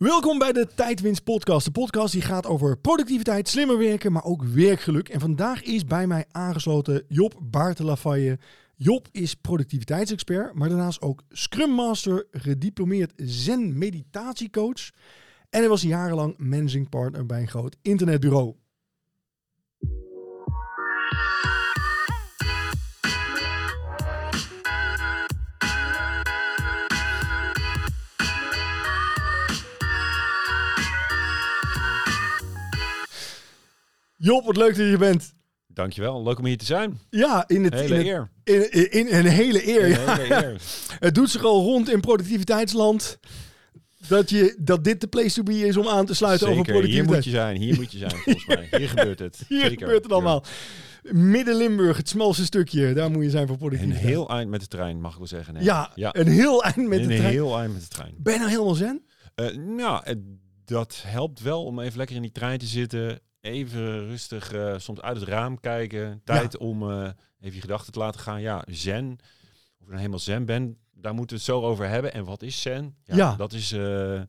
Welkom bij de Tijdwinst podcast. De podcast die gaat over productiviteit, slimmer werken, maar ook werkgeluk. En vandaag is bij mij aangesloten Job Baartelafaye. Job is productiviteitsexpert, maar daarnaast ook Scrum Master, gediplomeerd Zen meditatiecoach. En hij was jarenlang managing partner bij een groot internetbureau. Job, wat leuk dat je bent. Dankjewel, leuk om hier te zijn. Ja, in het, Hele in, het- eer. in, in, in een hele eer. Een ja. hele eer. Het doet zich al rond in productiviteitsland. Dat, je, dat dit de place to be is om aan te sluiten over Zeker, hier productiviteit. moet je zijn, hier moet je zijn volgens mij. Hier gebeurt het. Hier Zeker. gebeurt het allemaal. Midden-Limburg, het smalste stukje. Daar moet je zijn voor Een productiviteit. heel eind met de trein, mag ik wel zeggen. Nee. ja, ja. een heel eind met een de trein. heel eind met de trein. Ben je nou helemaal zen? Eh, nou, eh, dat helpt wel om even lekker in die trein te zitten. Even rustig eh, soms uit het raam kijken. Tijd om eh, even je gedachten te laten gaan. Ja, zen. Of ik nou helemaal zen ben, daar moeten we het zo over hebben. En wat is zen? Ja. Dat is... eh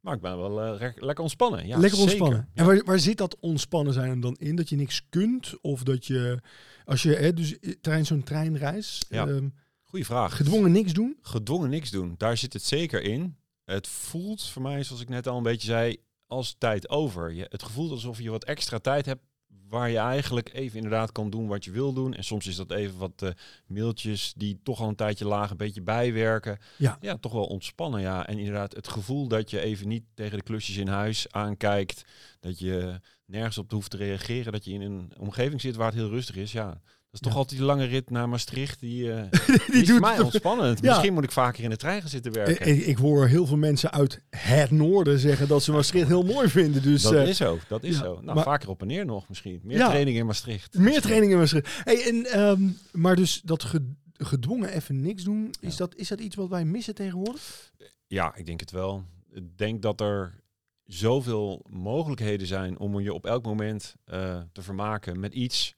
maar ik ben wel lekker ontspannen. Ja, Lekker zeker. ontspannen. En waar, waar zit dat ontspannen zijn dan in? Dat je niks kunt? Of dat je, als je, hè, dus tijdens zo'n treinreis, Ja. Goeie vraag. gedwongen niks doen? gedwongen niks doen. Daar zit het zeker in. Het voelt voor mij, zoals ik net al een beetje zei, als tijd over. Je, het gevoel alsof je wat extra tijd hebt waar je eigenlijk even inderdaad kan doen wat je wil doen. En soms is dat even wat eh, mailtjes die toch al een tijdje laag een beetje bijwerken. Ja. ja, toch wel ontspannen. Ja. En inderdaad het gevoel dat je even niet tegen de klusjes in huis aankijkt. Dat je nergens op hoeft te reageren. Dat je in een omgeving zit waar het heel rustig is. Ja, dat is toch Ja. altijd die lange rit naar Maastricht. Die, eh, Die doet mij het- ontspannend. Ja. Misschien moet ik vaker in de trein gaan zitten werken. Ik, ik hoor heel veel mensen uit het noorden zeggen dat ze Maastricht heel mooi vinden. Dus dat eh, is zo, dat is ja, zo. Nou, maar- vaker op en neer nog misschien. Meer training in Maastricht. meer trainingen in Maastricht. Hey, en, ehm, maar dus dat ge- gedwongen even niks doen, is, dat, is dat iets wat wij missen tegenwoordig? Ja, ik denk het wel. Ik denk dat er zoveel mogelijkheden zijn om je op elk moment eh, te vermaken met iets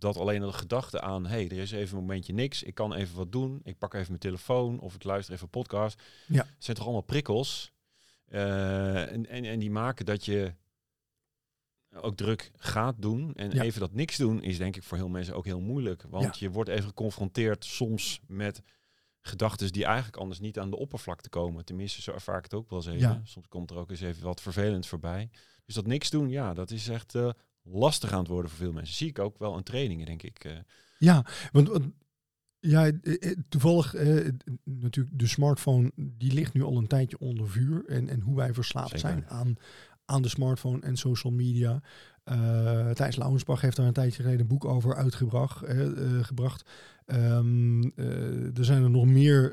dat alleen al de gedachte aan, hé, hey, er is even een momentje niks, ik kan even wat doen, ik pak even mijn telefoon of ik luister even een podcast. Ja. Het zijn toch allemaal prikkels Eh, en, en, en die maken dat je ook druk gaat doen. En Ja. even dat niks doen is denk ik voor heel mensen ook heel moeilijk. Want je wordt even geconfronteerd soms met gedachten die eigenlijk anders niet aan de oppervlakte komen. Tenminste, zo ervaar ik het ook wel eens even. Ja. Soms komt er ook eens even wat vervelend voorbij. Dus dat niks doen, ja, dat is echt eh, lastig aan het worden voor veel mensen. Zie ik ook wel in trainingen, denk ik. eh. Ja, want, ja, eh, eh, toevallig eh, natuurlijk de smartphone die ligt nu al een tijdje onder vuur en, en hoe wij verslaafd Zeker. zijn aan, aan de smartphone en social media. Eh Thijs Lauwensbach heeft daar een tijdje geleden een boek over uitgebracht. eh, gebracht. Ehm, eh, er zijn er nog meer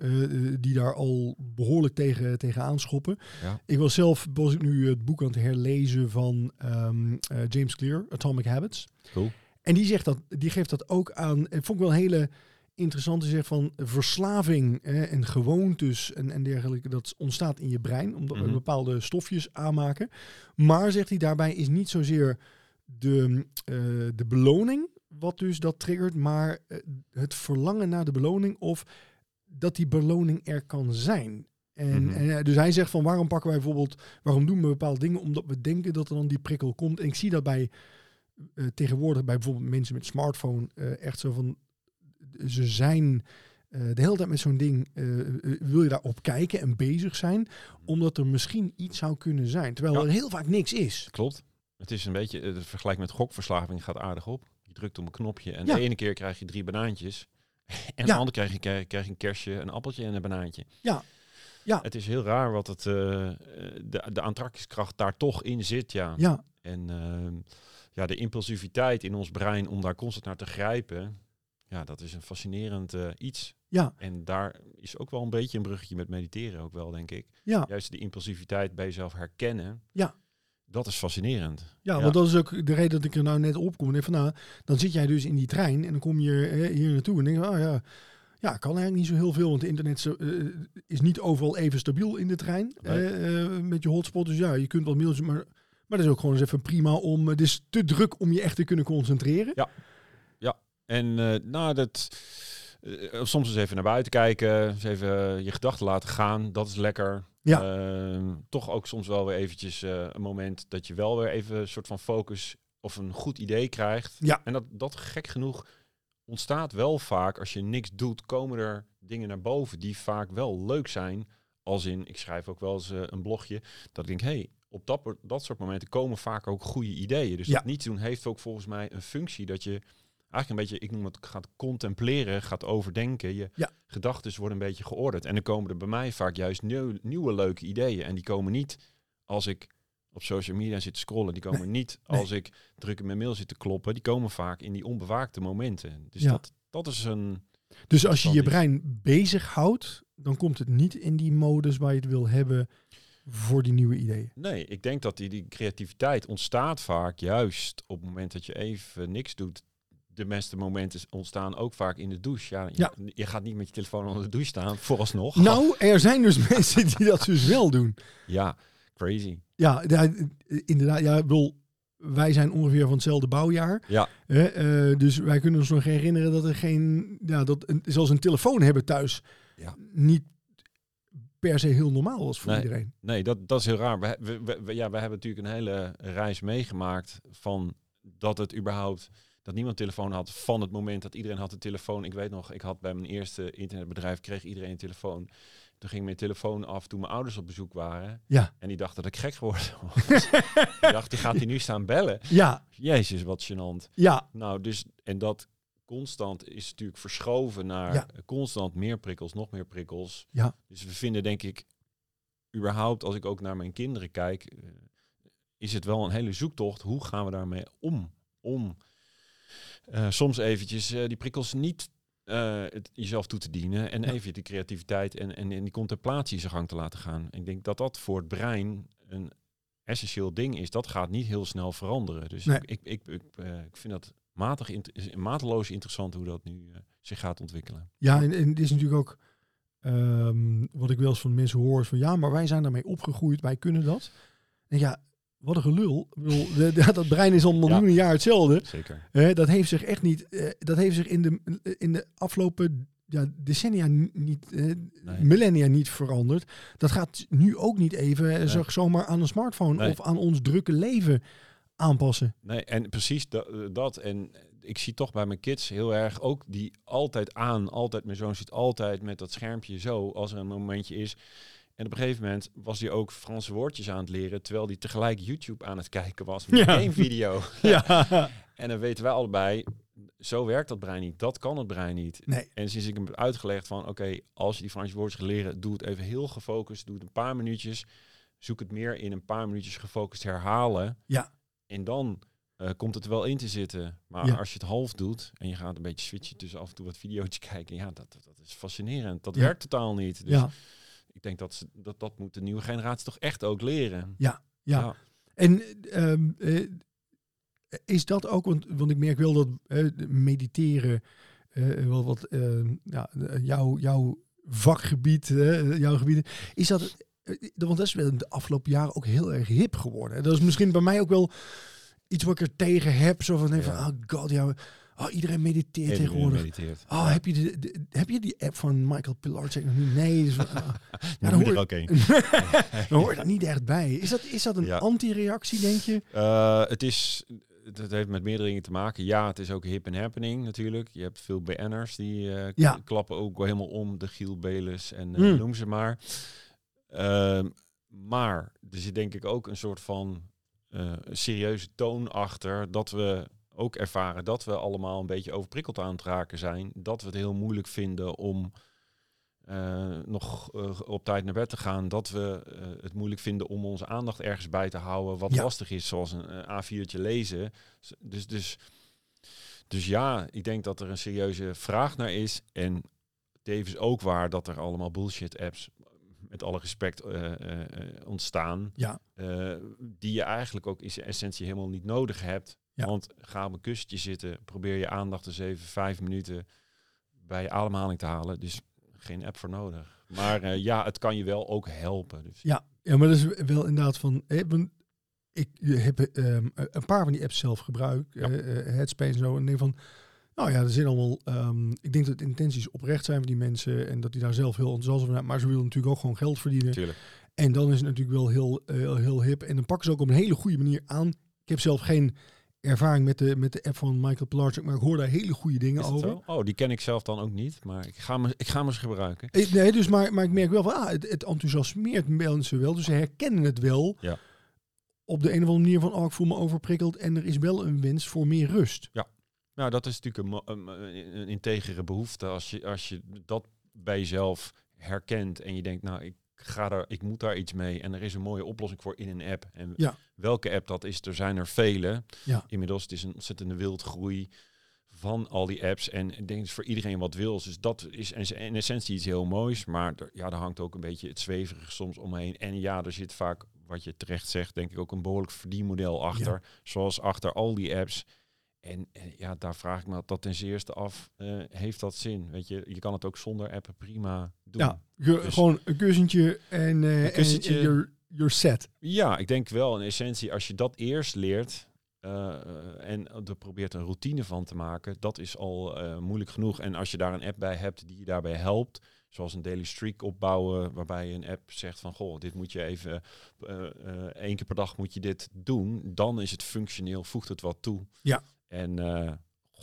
die daar al behoorlijk tegen, tegen aanschoppen. Ja. Ik was zelf was ik nu het boek aan het herlezen van ehm, eh, James Clear, Atomic Habits. Cool. En die, zegt dat, die geeft dat ook aan. En vond ik wel een hele interessante zeg van verslaving hè, en gewoontes en, en dergelijke. Dat ontstaat in je brein, omdat we Mhm. bepaalde stofjes aanmaken. Maar zegt hij daarbij is niet zozeer de, eh, de beloning wat dus dat triggert, maar eh, het verlangen naar de beloning of dat die beloning er kan zijn. En, Mhm. en, dus hij zegt van waarom pakken wij bijvoorbeeld, waarom doen we bepaalde dingen? Omdat we denken dat er dan die prikkel komt. En ik zie dat bij eh, tegenwoordig bij bijvoorbeeld mensen met smartphone echt zo van ze zijn eh, de hele tijd met zo'n ding eh, eh, wil je daarop kijken en bezig zijn omdat er misschien iets zou kunnen zijn terwijl Ja. er heel vaak niks is. Klopt. Het is een beetje, het vergelijk met gokverslaving gaat aardig op. Je drukt op een knopje en Ja. de ene keer krijg je drie banaantjes. En Ja. de andere krijg je, krijg krijg je een kerstje, een appeltje en een banaantje. Ja. Ja. Het is heel raar wat het, de, de aantrekkingskracht daar toch in zit, ja. Ja, En ehm, ja, de impulsiviteit in ons brein om daar constant naar te grijpen, ja, dat is een fascinerend eh, iets. ja, En daar is ook wel een beetje een bruggetje met mediteren ook wel, denk ik. ja. Juist die impulsiviteit bij jezelf herkennen. Ja. Dat is fascinerend. Ja, Ja. want dat is ook de reden dat ik er nou net op kom. En van, nou, dan zit jij dus in die trein en dan kom je eh, hier naartoe en denk je, oh ja, ja, kan eigenlijk niet zo heel veel, want het internet zo, eh, is niet overal even stabiel in de trein Nee. eh, eh, met je hotspot. Dus ja, je kunt wel mailtjes, maar, maar dat is ook gewoon eens even prima om, het is te druk om je echt te kunnen concentreren. En eh, nou, dat, eh, soms eens even naar buiten kijken, eens even je gedachten laten gaan. Dat is lekker. Ja. Ehm, toch ook soms wel weer eventjes eh, een moment dat je wel weer even een soort van focus of een goed idee krijgt. Ja. En dat, dat gek genoeg ontstaat wel vaak als je niks doet, komen er dingen naar boven die vaak wel leuk zijn. Als in, ik schrijf ook wel eens eh, een blogje, dat ik denk, hé, hey, op dat, dat soort momenten komen vaak ook goede ideeën. Dus Ja. dat niet doen heeft ook volgens mij een functie dat je eigenlijk een beetje, ik noem het, gaat contempleren, gaat overdenken. Je Ja. gedachten worden een beetje geordend. En dan komen er bij mij vaak juist nieuw- nieuwe leuke ideeën. En die komen niet als ik op social media zit te scrollen. Die komen niet nee. als ik druk in mijn mail zit te kloppen. Die komen vaak in die onbewaakte momenten. Dus Ja. dat, dat is een... Dus als je je brein bezighoudt, dan komt het niet in die modus waar je het wil hebben voor die nieuwe ideeën. Nee, ik denk dat die, die creativiteit ontstaat vaak juist op het moment dat je even niks doet. De beste momenten ontstaan ook vaak in de douche. Ja, je, Ja. je gaat niet met je telefoon onder de douche staan, vooralsnog. Nou, er zijn dus mensen die dat dus wel doen. Ja, crazy. Ja, inderdaad. Ja, ik bedoel, wij zijn ongeveer van hetzelfde bouwjaar. Ja, Hè, eh, dus wij kunnen ons nog herinneren dat er geen, ja, dat een, zelfs een telefoon hebben thuis Ja. niet per se heel normaal was voor Nee. iedereen. nee, dat, dat is heel raar. We, we, we- we- ja, we hebben natuurlijk een hele reis meegemaakt van dat het überhaupt dat niemand telefoon had van het moment dat iedereen had een telefoon. Ik weet nog, ik had bij mijn eerste internetbedrijf kreeg iedereen een telefoon. Toen ging mijn telefoon af toen mijn ouders op bezoek waren. Ja, En die dachten dat ik gek geworden was. die dacht, die gaat hij nu staan bellen. ja, Jezus, wat gênant. ja, Nou, dus, en dat constant is natuurlijk verschoven naar Ja. constant meer prikkels, nog meer prikkels. Ja. Dus we vinden, denk ik, überhaupt, als ik ook naar mijn kinderen kijk, eh, is het wel een hele zoektocht. Hoe gaan we daarmee om? Om eh, soms eventjes eh, die prikkels niet eh, het jezelf toe te dienen en Ja. even die creativiteit en, en, en die contemplatie zijn gang te laten gaan. Ik denk dat dat voor het brein een essentieel ding is. Dat gaat niet heel snel veranderen. Dus Nee. ik, ik, ik, ik, vind dat matig, int- mateloos interessant hoe dat nu zich gaat ontwikkelen. ja. En, en het is natuurlijk ook ehm, wat ik wel eens van mensen hoor is van ja, maar wij zijn daarmee opgegroeid, wij kunnen dat. En ja, wat een gelul. Bedoel, de- de- dat brein is al miljoenen jaar hetzelfde. Zeker. Hè, dat heeft zich echt niet, eh, dat heeft zich in de, in de afgelopen ja, decennia ni- niet, eh, millennia niet veranderd. Dat gaat nu ook niet even eh, zo, zomaar aan een smartphone Nee. of aan ons drukke leven aanpassen. Nee, en precies da- eh, dat. En ik zie toch bij mijn kids heel erg ook die altijd aan, altijd, mijn zoon zit altijd met dat schermpje zo, als er een momentje is. En op een gegeven moment was hij ook Franse woordjes aan het leren, terwijl hij tegelijk YouTube aan het kijken was met Ja. één video. Ja. En dan weten wij allebei, zo werkt dat brein niet. Dat kan het brein niet. Nee. En sinds ik hem heb uitgelegd van, oké, als je die Franse woordjes gaat leren, doe het even heel gefocust, doe het een paar minuutjes. Zoek het meer in een paar minuutjes gefocust herhalen. Ja. En dan eh, komt het wel in te zitten. Maar Ja. als je het half doet en je gaat een beetje switchen tussen af en toe wat video's kijken, ja, dat, dat, dat is fascinerend. Dat Ja. werkt totaal niet. Dus Ja, ik denk dat, ze, dat dat moet de nieuwe generatie toch echt ook leren. ja, ja. En ehm, eh, is dat ook, want, want ik merk wel dat mediteren eh, wel wat ehm, ja, jouw, jouw vakgebied, jouw gebieden, is dat, eh, want dat is wel de afgelopen jaren ook heel erg hip geworden. Dat is misschien bij mij ook wel iets wat ik er tegen heb, zo van, nee, van Ja. oh god, ja, oh, iedereen mediteert En tegenwoordig. mediteert. Oh, heb je, de, de- heb je die app van Michael Pilarczyk nog niet? Nee, dus, ah, ja, dan hoor- ook een. dan hoort dat niet echt bij. Is dat, is dat een Ja. anti-reactie, denk je? Eh, het is, het heeft met meerdere dingen te maken. Ja, het is ook hip en happening natuurlijk. Je hebt veel BN'ers die eh, Ja. klappen ook wel helemaal om. De Giel Belis en eh, Hmm. noem ze maar. Ehm, maar er zit denk ik ook een soort van serieuze toon achter. Dat we ook ervaren dat we allemaal een beetje overprikkeld aan het raken zijn. Dat we het heel moeilijk vinden om eh, nog eh, op tijd naar bed te gaan. Dat we eh, het moeilijk vinden om onze aandacht ergens bij te houden. Wat Ja. lastig is, zoals een eh, A4'tje lezen. Dus, dus, dus ja, ik denk dat er een serieuze vraag naar is. En tevens ook waar dat er allemaal bullshit apps, met alle respect, ontstaan. Ja. die je eigenlijk ook in zijn essentie helemaal niet nodig hebt. Ja. Want ga op een kussentje zitten, probeer je aandacht eens even vijf minuten bij je ademhaling te halen. Dus geen app voor nodig. Maar eh, ja, het kan je wel ook helpen. Dus. Ja, ja maar dat is wel inderdaad van... eh, ik heb ehm, een paar van die apps zelf gebruikt. Ja. eh, eh, Headspace en zo. En denk van... Nou ja, er zijn allemaal. ehm, ik denk dat de intenties oprecht zijn van die mensen en dat die daar zelf heel enthousiast over zijn. Maar ze willen natuurlijk ook gewoon geld verdienen. En dan is het natuurlijk wel heel, eh, heel, heel hip. En dan pakken ze ook op een hele goede manier aan. Ik heb zelf geen ervaring met de, met de app van Michael Pilarczyk, maar ik hoor daar hele goede dingen over. zo? Oh, die ken ik zelf dan ook niet, maar ik ga hem, ik ga hem eens gebruiken. Nee, dus maar, maar ik merk wel van, ah, het, het enthousiasmeert mensen wel. Dus ze herkennen het wel. Ja. Op de een of andere manier van, oh, ik voel me overprikkeld. En er is wel een wens voor meer rust. Nou, dat is natuurlijk een, een, een integere behoefte. Als je, als je dat bij jezelf herkent en je denkt, nou, ik, ga daar, ik moet daar iets mee. En er is een mooie oplossing voor in een app. En Ja. welke app dat is, er zijn er vele. Ja. Inmiddels, het is een ontzettende wildgroei van al die apps. En ik denk, is voor iedereen wat wil. Dus dat is in essentie iets heel moois. Maar er, ja, daar hangt ook een beetje het zweverige soms omheen. En ja, er zit vaak, wat je terecht zegt, denk ik ook een behoorlijk verdienmodel achter. Zoals achter al die apps. En, en ja, daar vraag ik me dat ten zeerste af, eh, heeft dat zin? Weet je, je kan het ook zonder appen prima doen. Ja, Dus- gewoon een kussentje en, eh, en- kussentje. en you're, you're set. Ja, ik denk wel in essentie, als je dat eerst leert eh, eh, en er probeert een routine van te maken, dat is al moeilijk genoeg. En als je daar een app bij hebt die je daarbij helpt, zoals een daily streak opbouwen, waarbij je een app zegt van, goh, dit moet je even, eh, één keer per dag moet je dit doen, dan is het functioneel, voegt het wat toe. Ja. En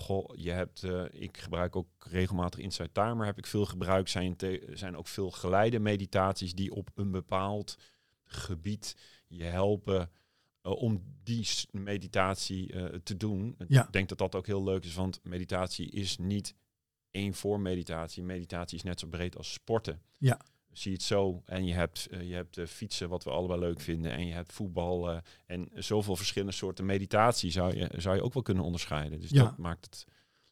goh, je hebt, eh, ik gebruik ook regelmatig Insight Timer, heb ik veel gebruikt, zijn, te- zijn ook veel geleide meditaties die op een bepaald gebied je helpen eh, om die meditatie eh, te doen. Ja. Ik denk dat dat ook heel leuk is, want meditatie is niet één vorm meditatie. Meditatie is net zo breed als sporten. Ja. Zie het zo. En je hebt, eh, je hebt eh, fietsen, wat we allebei leuk vinden. En je hebt voetbal. eh, en zoveel verschillende soorten meditatie zou je, zou je ook wel kunnen onderscheiden. Dus Ja. dat maakt het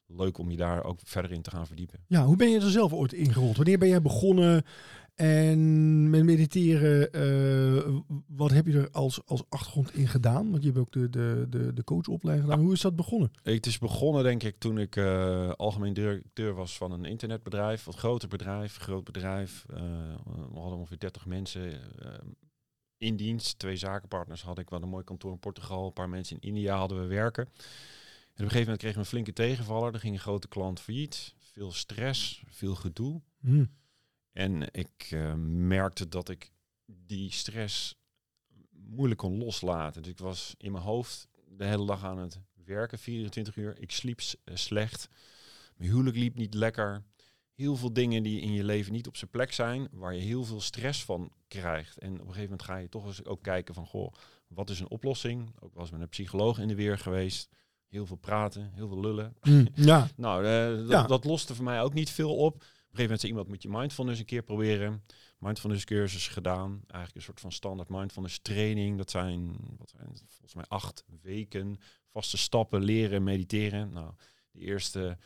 leuk om je daar ook verder in te gaan verdiepen. Ja, hoe ben je er zelf ooit ingerold? Wanneer ben jij begonnen en met mediteren? eh, wat heb je er als, als achtergrond in gedaan? Want je hebt ook de, de, de, de coachopleiding gedaan. Hoe is dat begonnen? Het is begonnen, denk ik, toen ik eh, algemeen directeur was van een internetbedrijf. Wat groter bedrijf, groot bedrijf. Eh, we hadden ongeveer 30 mensen in dienst. Twee zakenpartners had ik. We hadden een mooi kantoor in Portugal. Een paar mensen in India hadden we werken. En op een gegeven moment kregen we een flinke tegenvaller. Er ging een grote klant failliet. Veel stress, veel gedoe. Hm. En ik eh, merkte dat ik die stress moeilijk kon loslaten. Dus ik was in mijn hoofd de hele dag aan het werken, 24 uur. Ik sliep eh, slecht. Mijn huwelijk liep niet lekker. Heel veel dingen die in je leven niet op zijn plek zijn, waar je heel veel stress van krijgt. En op een gegeven moment ga je toch eens ook kijken van, goh, wat is een oplossing? Ook was met een psycholoog in de weer geweest. Heel veel praten, heel veel lullen. Hm. Ja, Nou, eh, dat, Ja. dat loste voor mij ook niet veel op. Gegeven moment zei iemand, moet je mindfulness een keer proberen. Mindfulness cursus gedaan. Eigenlijk een soort van standaard mindfulness training. Dat zijn, wat zijn het? volgens mij acht weken. Vaste stappen, leren, mediteren. Nou, de eerste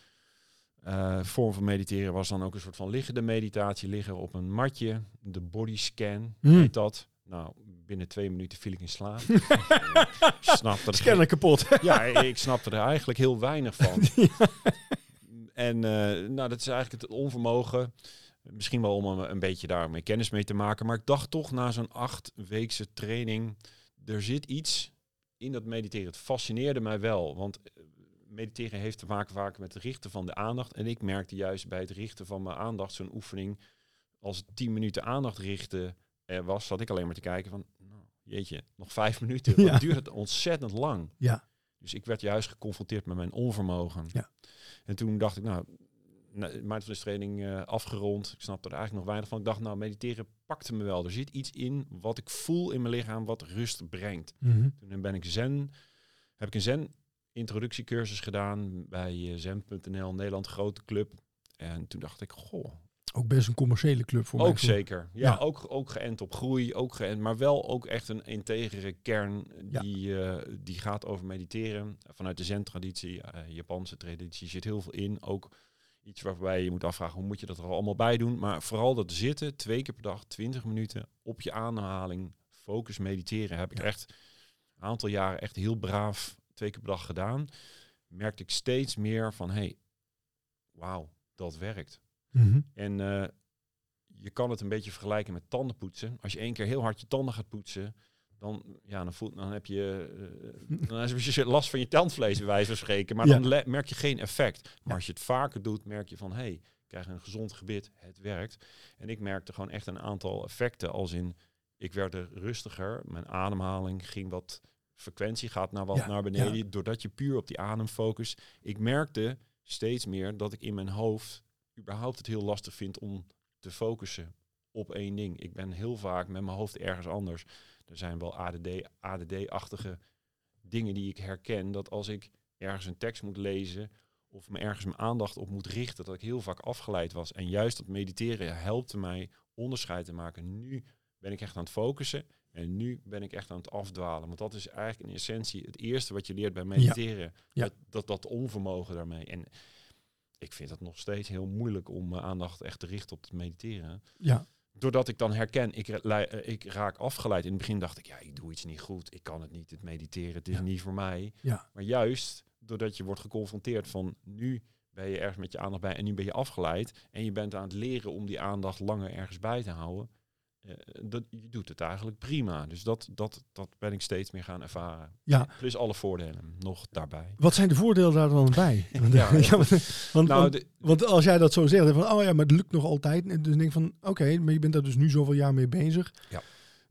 eh, vorm van mediteren was dan ook een soort van liggende meditatie. Liggen op een matje. De body scan Hmm. heet dat. Nou, binnen twee minuten viel ik in slaap. Snap dat scanner kapot. ja, ik snapte er eigenlijk heel weinig van. En eh, nou, dat is eigenlijk het onvermogen. Misschien wel om een, een beetje daarmee kennis mee te maken. Maar ik dacht toch na zo'n acht weekse training, er zit iets in dat mediteren. Het fascineerde mij wel. Want eh, mediteren heeft te maken vaak met het richten van de aandacht. En ik merkte juist bij het richten van mijn aandacht, zo'n oefening, als het tien minuten aandacht richten er was, zat ik alleen maar te kijken van, nou, jeetje, nog vijf minuten. Ja. Dat duurt het ontzettend lang. Ja. Dus ik werd juist geconfronteerd met mijn onvermogen. Ja. En toen dacht ik, nou, mindfulness training eh, afgerond. Ik snapte er eigenlijk nog weinig van. Ik dacht, nou, mediteren pakte me wel. Er zit iets in wat ik voel in mijn lichaam wat rust brengt. Mhm. Toen ben ik zen, heb ik een zen introductiecursus gedaan bij eh, zen.nl, Nederland grote club. En toen dacht ik, goh, Ook best een commerciële club voor mij. ook zeker. Ja, Ja. Ook, ook geënt op groei, ook geënt, maar wel ook echt een integere kern Ja. die, eh, die gaat over mediteren. Vanuit de zen-traditie, eh, Japanse traditie, zit heel veel in. Ook iets waarbij je moet afvragen, hoe moet je dat er allemaal bij doen? Maar vooral dat zitten, twee keer per dag, 20 minuten, op je ademhaling, focus mediteren, heb ik Ja. echt een aantal jaren echt heel braaf twee keer per dag gedaan. Merkte ik steeds meer van, hey, wauw, dat werkt. Mhm. En eh, je kan het een beetje vergelijken met tandenpoetsen. Als je één keer heel hard je tanden gaat poetsen, dan, ja, dan, voelt, dan heb je, uh, dan heb je last van je tandvlees, bij wijze van spreken. Maar Ja. dan merk je geen effect. Maar Ja. als je het vaker doet, merk je van, hé, hey, ik krijg een gezond gebit, het werkt. En ik merkte gewoon echt een aantal effecten, als in, ik werd er rustiger, mijn ademhaling ging wat, frequentie gaat naar wat Ja, naar beneden, doordat je puur op die adem focust. Ik merkte steeds meer dat ik in mijn hoofd überhaupt het heel lastig vind om te focussen op één ding. Ik ben heel vaak met mijn hoofd ergens anders. Er zijn wel ADD, ADD-achtige dingen die ik herken. Dat als ik ergens een tekst moet lezen of me ergens mijn aandacht op moet richten, dat ik heel vaak afgeleid was. En juist dat mediteren helpte mij onderscheid te maken. Nu ben ik echt aan het focussen en nu ben ik echt aan het afdwalen. Want dat is eigenlijk in essentie het eerste wat je leert bij mediteren. Ja. Dat, dat, dat onvermogen daarmee. En ik vind het nog steeds heel moeilijk om mijn aandacht echt te richten op het mediteren Ja, doordat ik dan herken, ik, eh, ik raak afgeleid. In het begin dacht ik, ja, ik doe iets niet goed. Ik kan het niet, het mediteren. Het is Ja. niet voor mij. Ja. Maar juist doordat je wordt geconfronteerd van nu ben je ergens met je aandacht bij en nu ben je afgeleid. En je bent aan het leren om die aandacht langer ergens bij te houden. Eh, dat, je doet het eigenlijk prima. Dus dat, dat, dat ben ik steeds meer gaan ervaren. ja. Plus alle voordelen nog daarbij. Wat zijn de voordelen daar dan bij? Want, Ja, want, want, Nou, want, de- want als jij dat zo zegt, van, oh ja, maar het lukt nog altijd. En Dus denk van, oké, maar je bent daar dus nu zoveel jaar mee bezig. Ja.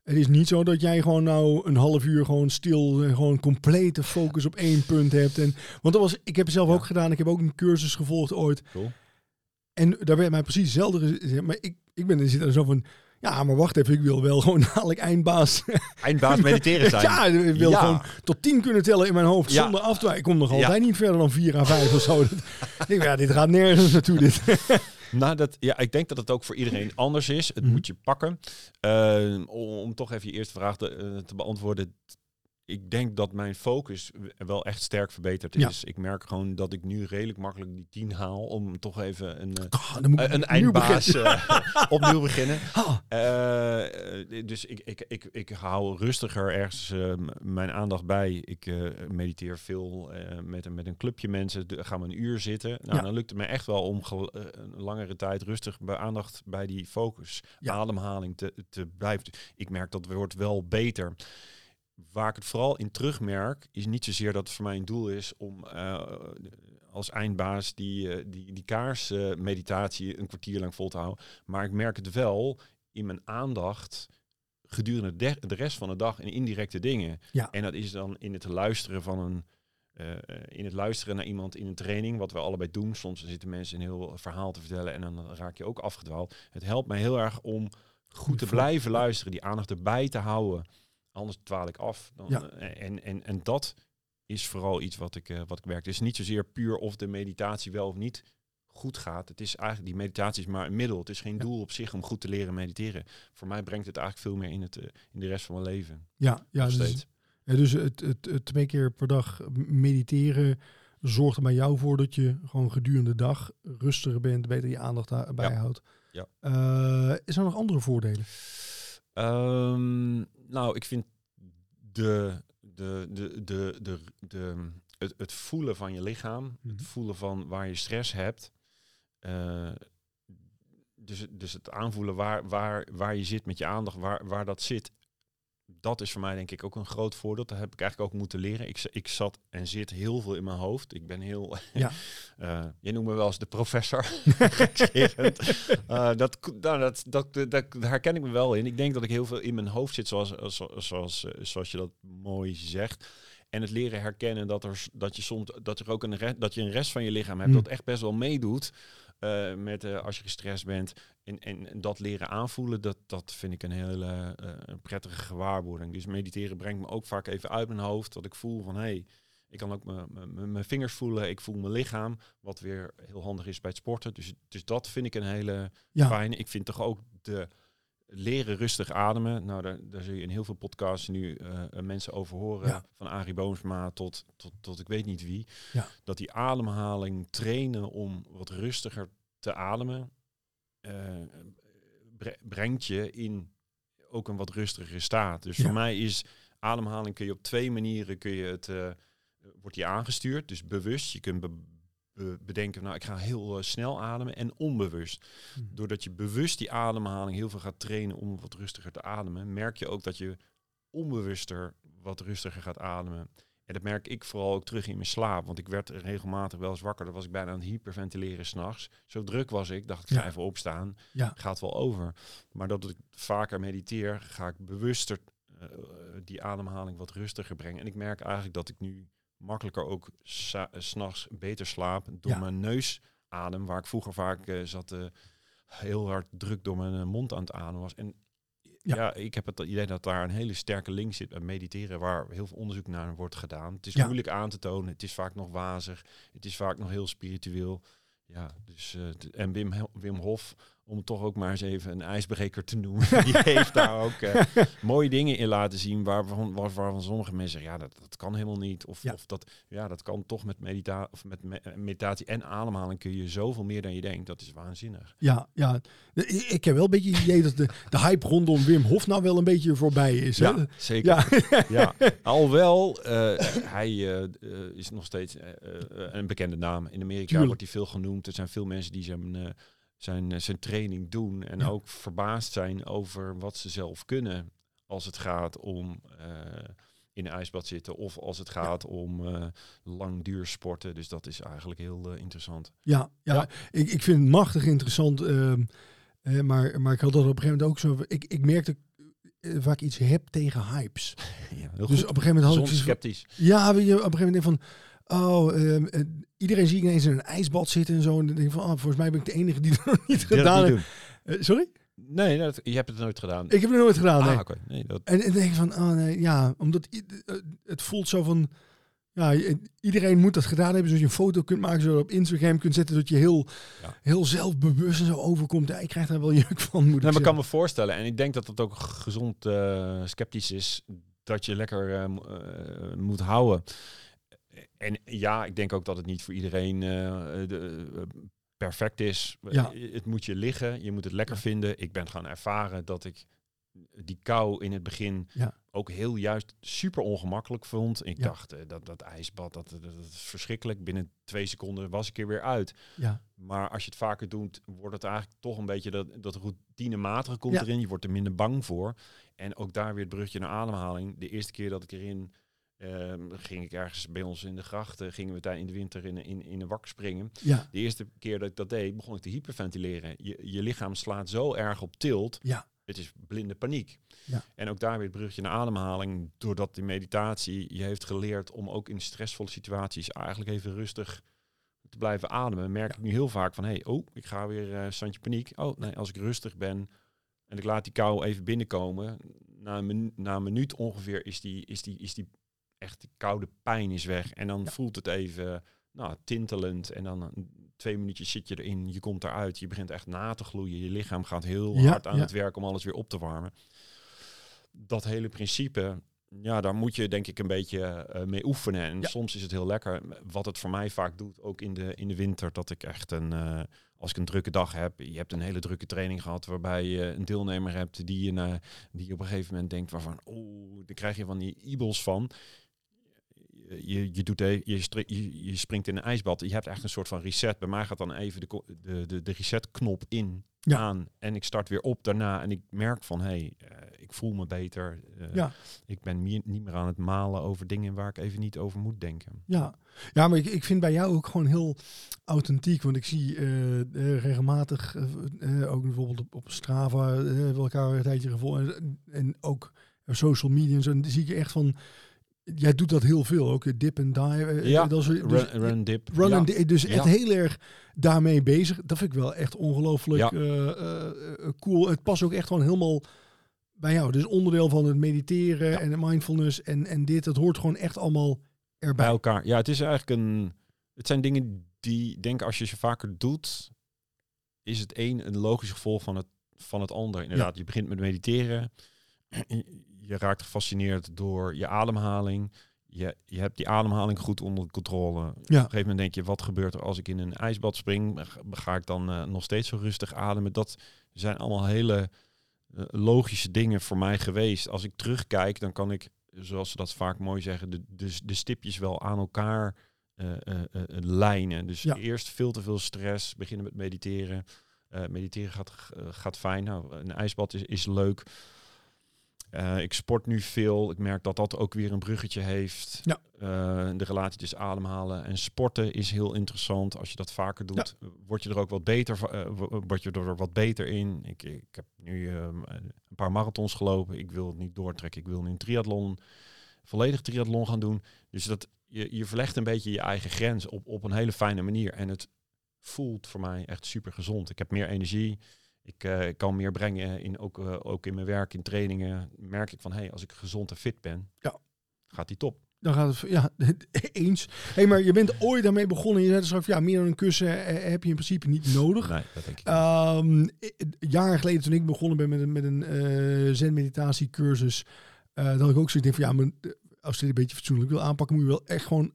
Het is niet zo dat jij gewoon nou een half uur gewoon stil, en gewoon complete focus op één punt hebt. En, want dat was, ik heb het zelf Ja. ook gedaan. Ik heb ook een cursus gevolgd ooit. Cool. En daar werd mij precies hetzelfde gezegd. Maar ik, ik ben er zit er zo van, ja, maar wacht even, ik wil wel gewoon dadelijk eindbaas. Eindbaas mediteren zijn. ja, ik wil Ja. gewoon tot tien kunnen tellen in mijn hoofd Ja. zonder af te wijken. Ik kom nog Ja. altijd niet verder dan vier à vijf of zo. Ik denk, ja, dit gaat nergens naartoe. Dit. Nou, dat, ja, ik denk dat het ook voor iedereen anders is. Het Mhm. moet je pakken. Eh, om, om toch even je eerste vraag te, eh, te beantwoorden. Ik denk dat mijn focus wel echt sterk verbeterd Ja. is. Ik merk gewoon dat ik nu redelijk makkelijk die 10 haal. Om toch even een, eh, Ah, ik een opnieuw eindbaas beginnen. eh, opnieuw beginnen. Ah, Eh, eh, dus ik, ik, ik, ik hou rustiger ergens eh, mijn aandacht bij. Ik eh, mediteer veel eh, met, een- met een clubje mensen. Gaan we een uur zitten. Nou, Ja. dan lukt het me echt wel om eh, een langere tijd rustig bij aandacht bij die focus, Ja. ademhaling te, te blijven. Ik merk dat het wordt wel beter. Waar ik het vooral in terugmerk, is niet zozeer dat het voor mij een doel is om eh, als eindbaas die, eh, die, die kaarsmeditatie een kwartier lang vol te houden. Maar ik merk het wel in mijn aandacht gedurende de, de rest van de dag in indirecte dingen. Ja. En dat is dan in het luisteren van een. eh, in het luisteren naar iemand in een training, wat we allebei doen. Soms zitten mensen een heel verhaal te vertellen en dan raak je ook afgedwaald. Het helpt mij heel erg om goed te blijven luisteren, die aandacht erbij te houden. Anders dwaal ik af. Dan, Ja. eh, en, en, en dat is vooral iets wat ik, eh, wat ik werk. Het is niet zozeer puur of de meditatie wel of niet goed gaat. Het is eigenlijk, die meditatie is maar een middel. Het is geen Ja. doel op zich om goed te leren mediteren. Voor mij brengt het eigenlijk veel meer in, het, eh, in de rest van mijn leven. ja, ja dus, steeds. ja, dus het, het, het twee keer per dag mediteren zorgt er bij jou voor dat je gewoon gedurende de dag rustiger bent, beter je aandacht daarbij Ja. houdt. Ja. Eh, is er nog andere voordelen? Ehm, nou, ik vind de, de, de, de, de, de, het, het voelen van je lichaam, Mhm. het voelen van waar je stress hebt. eh, dus, dus het aanvoelen waar, waar, waar je zit met je aandacht, waar, waar dat zit. Dat is voor mij denk ik ook een groot voordeel. Dat heb ik eigenlijk ook moeten leren. Ik, ik zat en zit heel veel in mijn hoofd. Ik ben heel... Ja. eh, je noemt me wel eens de professor. Eh, dat, nou, dat, dat, dat, daar herken ik me wel in. Ik denk dat ik heel veel in mijn hoofd zit, zoals, zoals, zoals, eh, zoals je dat mooi zegt. En het leren herkennen dat er, dat je soms dat er ook een, re- dat je een rest van je lichaam hebt Mm. dat echt best wel meedoet. Eh, met eh, als je gestrest bent. En, en, en dat leren aanvoelen, dat, dat vind ik een hele eh, prettige gewaarwording. Dus mediteren brengt me ook vaak even uit mijn hoofd. Dat ik voel van hé, hey, ik kan ook mijn vingers voelen. Ik voel mijn lichaam. Wat weer heel handig is bij het sporten. Dus, dus dat vind ik een hele Ja. fijne. Ik vind toch ook de leren rustig ademen. Nou, daar, daar zul je in heel veel podcasts nu eh, eh, mensen over horen. Ja. Van Arie Boomsma tot, tot, tot ik weet niet wie. Ja. Dat die ademhaling trainen om wat rustiger te ademen. eh, bre- brengt je in ook een wat rustigere staat. Dus Ja. voor mij is ademhaling kun je op twee manieren kun je het wordt die aangestuurd. Dus bewust. Je kunt be- bedenken, nou ik ga heel eh, snel ademen en onbewust. Mhm. Doordat je bewust die ademhaling heel veel gaat trainen om wat rustiger te ademen, merk je ook dat je onbewuster wat rustiger gaat ademen. En dat merk ik vooral ook terug in mijn slaap. Want ik werd regelmatig wel eens wakker. Dan was ik bijna aan het hyperventileren s'nachts. Zo druk was ik, dacht ik, ga Ja. even opstaan. Ja. Gaat wel over. Maar dat ik vaker mediteer, ga ik bewuster eh, die ademhaling wat rustiger brengen. En ik merk eigenlijk dat ik nu makkelijker ook sa- eh, s'nachts beter slaap. Door Ja. mijn neusadem, waar ik vroeger vaak eh, zat eh, heel hard druk door mijn mond aan het ademen was. En Ja. ja. ik heb het idee dat daar een hele sterke link zit met mediteren, waar heel veel onderzoek naar wordt gedaan. Het is Ja. moeilijk aan te tonen, het is vaak nog wazig, het is vaak nog heel spiritueel. Ja, dus, en Wim, Wim Hof, om toch ook maar eens even een ijsbreker te noemen, die heeft daar ook eh, mooie dingen in laten zien waarvan, waar- waarvan sommige mensen zeggen, ja, dat, dat kan helemaal niet. Of, Ja. of dat, ja, dat kan toch met, medita of met me- eh, meditatie en ademhaling kun je zoveel meer dan je denkt. Dat is waanzinnig. Ja, ja. Ik, heb wel een beetje het idee dat de, de hype rondom Wim Hof nou wel een beetje voorbij is. hè? Ja, zeker. Ja, ja, alhoewel eh, hij is nog steeds een bekende naam. In Amerika Tuurlijk. wordt hij veel genoemd. Er zijn veel mensen die zijn, zijn, eh, zijn training doen en Ja. ook verbaasd zijn over wat ze zelf kunnen als het gaat om eh, in een ijsbad zitten of als het gaat om eh langduursporten. Dus dat is eigenlijk heel interessant. ja, ja. Ja. Ik, ik vind het machtig interessant. eh, maar, maar ik had dat op een gegeven moment ook zo. Ik, ik merkte vaak iets heb tegen hypes. Ja, heel Dus goed. op een gegeven moment had ik zoiets van- sceptisch. Ja, op een gegeven moment ik van, oh, ehm, eh, iedereen zie ik ineens in een ijsbad zitten en zo. En dan denk ik van, oh, volgens mij ben ik de enige die het nog niet dat gedaan heeft. Eh, sorry? Nee, dat, je hebt het nooit gedaan. Ik heb het nooit gedaan, nee. ah. Nee, dat, En, en dan denk ik van, oh nee, ja, omdat eh, het voelt zo van, ja, iedereen moet dat gedaan hebben, zodat je een foto kunt maken, zodat je op Instagram kunt zetten, dat je heel, Ja. heel zelfbewust en zo overkomt. Ja, ik krijg daar wel juk van, moet Nee, ik maar ik kan me voorstellen, en ik denk dat het ook gezond sceptisch is, dat je lekker eh, mo- eh, moet houden. En ja, ik denk ook dat het niet voor iedereen eh, de, eh, perfect is. Ja. Het moet je liggen, je moet het lekker vinden. Ik ben gaan ervaren dat ik die kou in het begin Ja. ook heel juist super ongemakkelijk vond. Ik dacht, eh, dat, dat ijsbad, dat, dat, dat is verschrikkelijk. Binnen twee seconden was ik er weer uit. Ja, Maar als je het vaker doet, wordt het eigenlijk toch een beetje dat, dat routinematige komt erin. Je wordt er minder bang voor. En ook daar weer het brugje naar ademhaling. De eerste keer dat ik erin ehm, ging ik ergens bij ons in de grachten, gingen we daar in de winter in, in, in een wak springen. ja, De eerste keer dat ik dat deed, begon ik te hyperventileren. Je, je lichaam slaat zo erg op tilt. ja, Het is blinde paniek. Ja. En ook daar weer het brugje naar ademhaling. Doordat die meditatie je heeft geleerd om ook in stressvolle situaties eigenlijk even rustig te blijven ademen. Merk Ja. ik nu heel vaak van, hey, oh, ik ga weer eh standje paniek. Oh, nee, als ik rustig ben en ik laat die kou even binnenkomen. Na een, minu- na een minuut ongeveer is die, is die, is die echt die koude pijn is weg. En dan Ja. voelt het even nou, tintelend. En dan twee minuutjes zit je erin, je komt eruit, je begint echt na te gloeien. Je lichaam gaat heel Ja, hard aan ja. het werk om alles weer op te warmen. Dat hele principe, ja, daar moet je denk ik een beetje eh, mee oefenen. En Ja. soms is het heel lekker. Wat het voor mij vaak doet, ook in de, in de winter, dat ik echt een, eh, als ik een drukke dag heb, je hebt een hele drukke training gehad, waarbij je een deelnemer hebt die je, na, die je op een gegeven moment denkt waarvan, oh, daar krijg je van die ibels van. Je, je, doet je, je, je springt in een ijsbad. Je hebt echt een soort van reset. Bij mij gaat dan even de, de, de, de resetknop in Ja. aan. En ik start weer op daarna. En ik merk van, hé, hey, eh, ik voel me beter. Eh, Ja. Ik ben meer, niet meer aan het malen over dingen waar ik even niet over moet denken. ja. Ja, maar ik, ik vind bij jou ook gewoon heel authentiek. Want ik zie eh, eh, regelmatig, eh, eh, ook bijvoorbeeld op, op Strava, eh, we elkaar een tijdje gevolgd. En, en ook social media en zo. En dan zie ik je echt van, jij doet dat heel veel. Ook eh, dip en die. eh, Ja, dat is, dus, Run, run dip. Run ja. dus echt Ja. heel erg daarmee bezig. Dat vind ik wel echt ongelooflijk Ja. eh, eh, eh, cool. Het past ook echt gewoon helemaal bij jou. Dus onderdeel van het mediteren en de mindfulness en, en dit. Dat hoort gewoon echt allemaal erbij. bij elkaar. Ja, het is eigenlijk een. Het zijn dingen die, denk als je ze vaker doet, is het een een logisch gevolg van het, van het ander. Inderdaad, je begint met mediteren. Je raakt gefascineerd door je ademhaling. Je, je hebt die ademhaling goed onder controle. Op een gegeven moment denk je, wat gebeurt er als ik in een ijsbad spring? Ga- ik dan eh, nog steeds zo rustig ademen? Dat zijn allemaal hele eh, logische dingen voor mij geweest. Als ik terugkijk, dan kan ik, zoals ze dat vaak mooi zeggen, de, de, de stipjes wel aan elkaar eh, lijnen. Dus Ja. eerst veel te veel stress, beginnen met mediteren. Mediteren gaat, gaat fijn. Nou, een ijsbad is, is leuk. Eh, ik sport nu veel. Ik merk dat dat ook weer een bruggetje heeft. Ja. Eh, de relatie tussen ademhalen en sporten is heel interessant. Als je dat vaker doet, word je er ook wat beter, wo- word je er wat beter in. Ik, ik heb nu ehm, een paar marathons gelopen. Ik wil het niet doortrekken. Ik wil nu een triathlon, volledig triathlon gaan doen. Dus dat je, je verlegt een beetje je eigen grens op, op een hele fijne manier. En het voelt voor mij echt super gezond. Ik heb meer energie. Ik eh, kan meer brengen in ook, eh, ook in mijn werk, in trainingen. Merk ik van, hey, als ik gezond en fit ben, Ja. gaat die top. Dan gaat het, ja, eens. hey, maar je bent ooit daarmee begonnen. Je zei dus ja, meer dan een kussen eh, heb je in principe niet nodig. Nee, dat denk ik i- jaren geleden toen ik begonnen ben met een, met een eh zen-meditatiecursus, dat ik ook zoiets denk van, ja, eh, als je dit een beetje fatsoenlijk wil aanpakken, moet je wel echt gewoon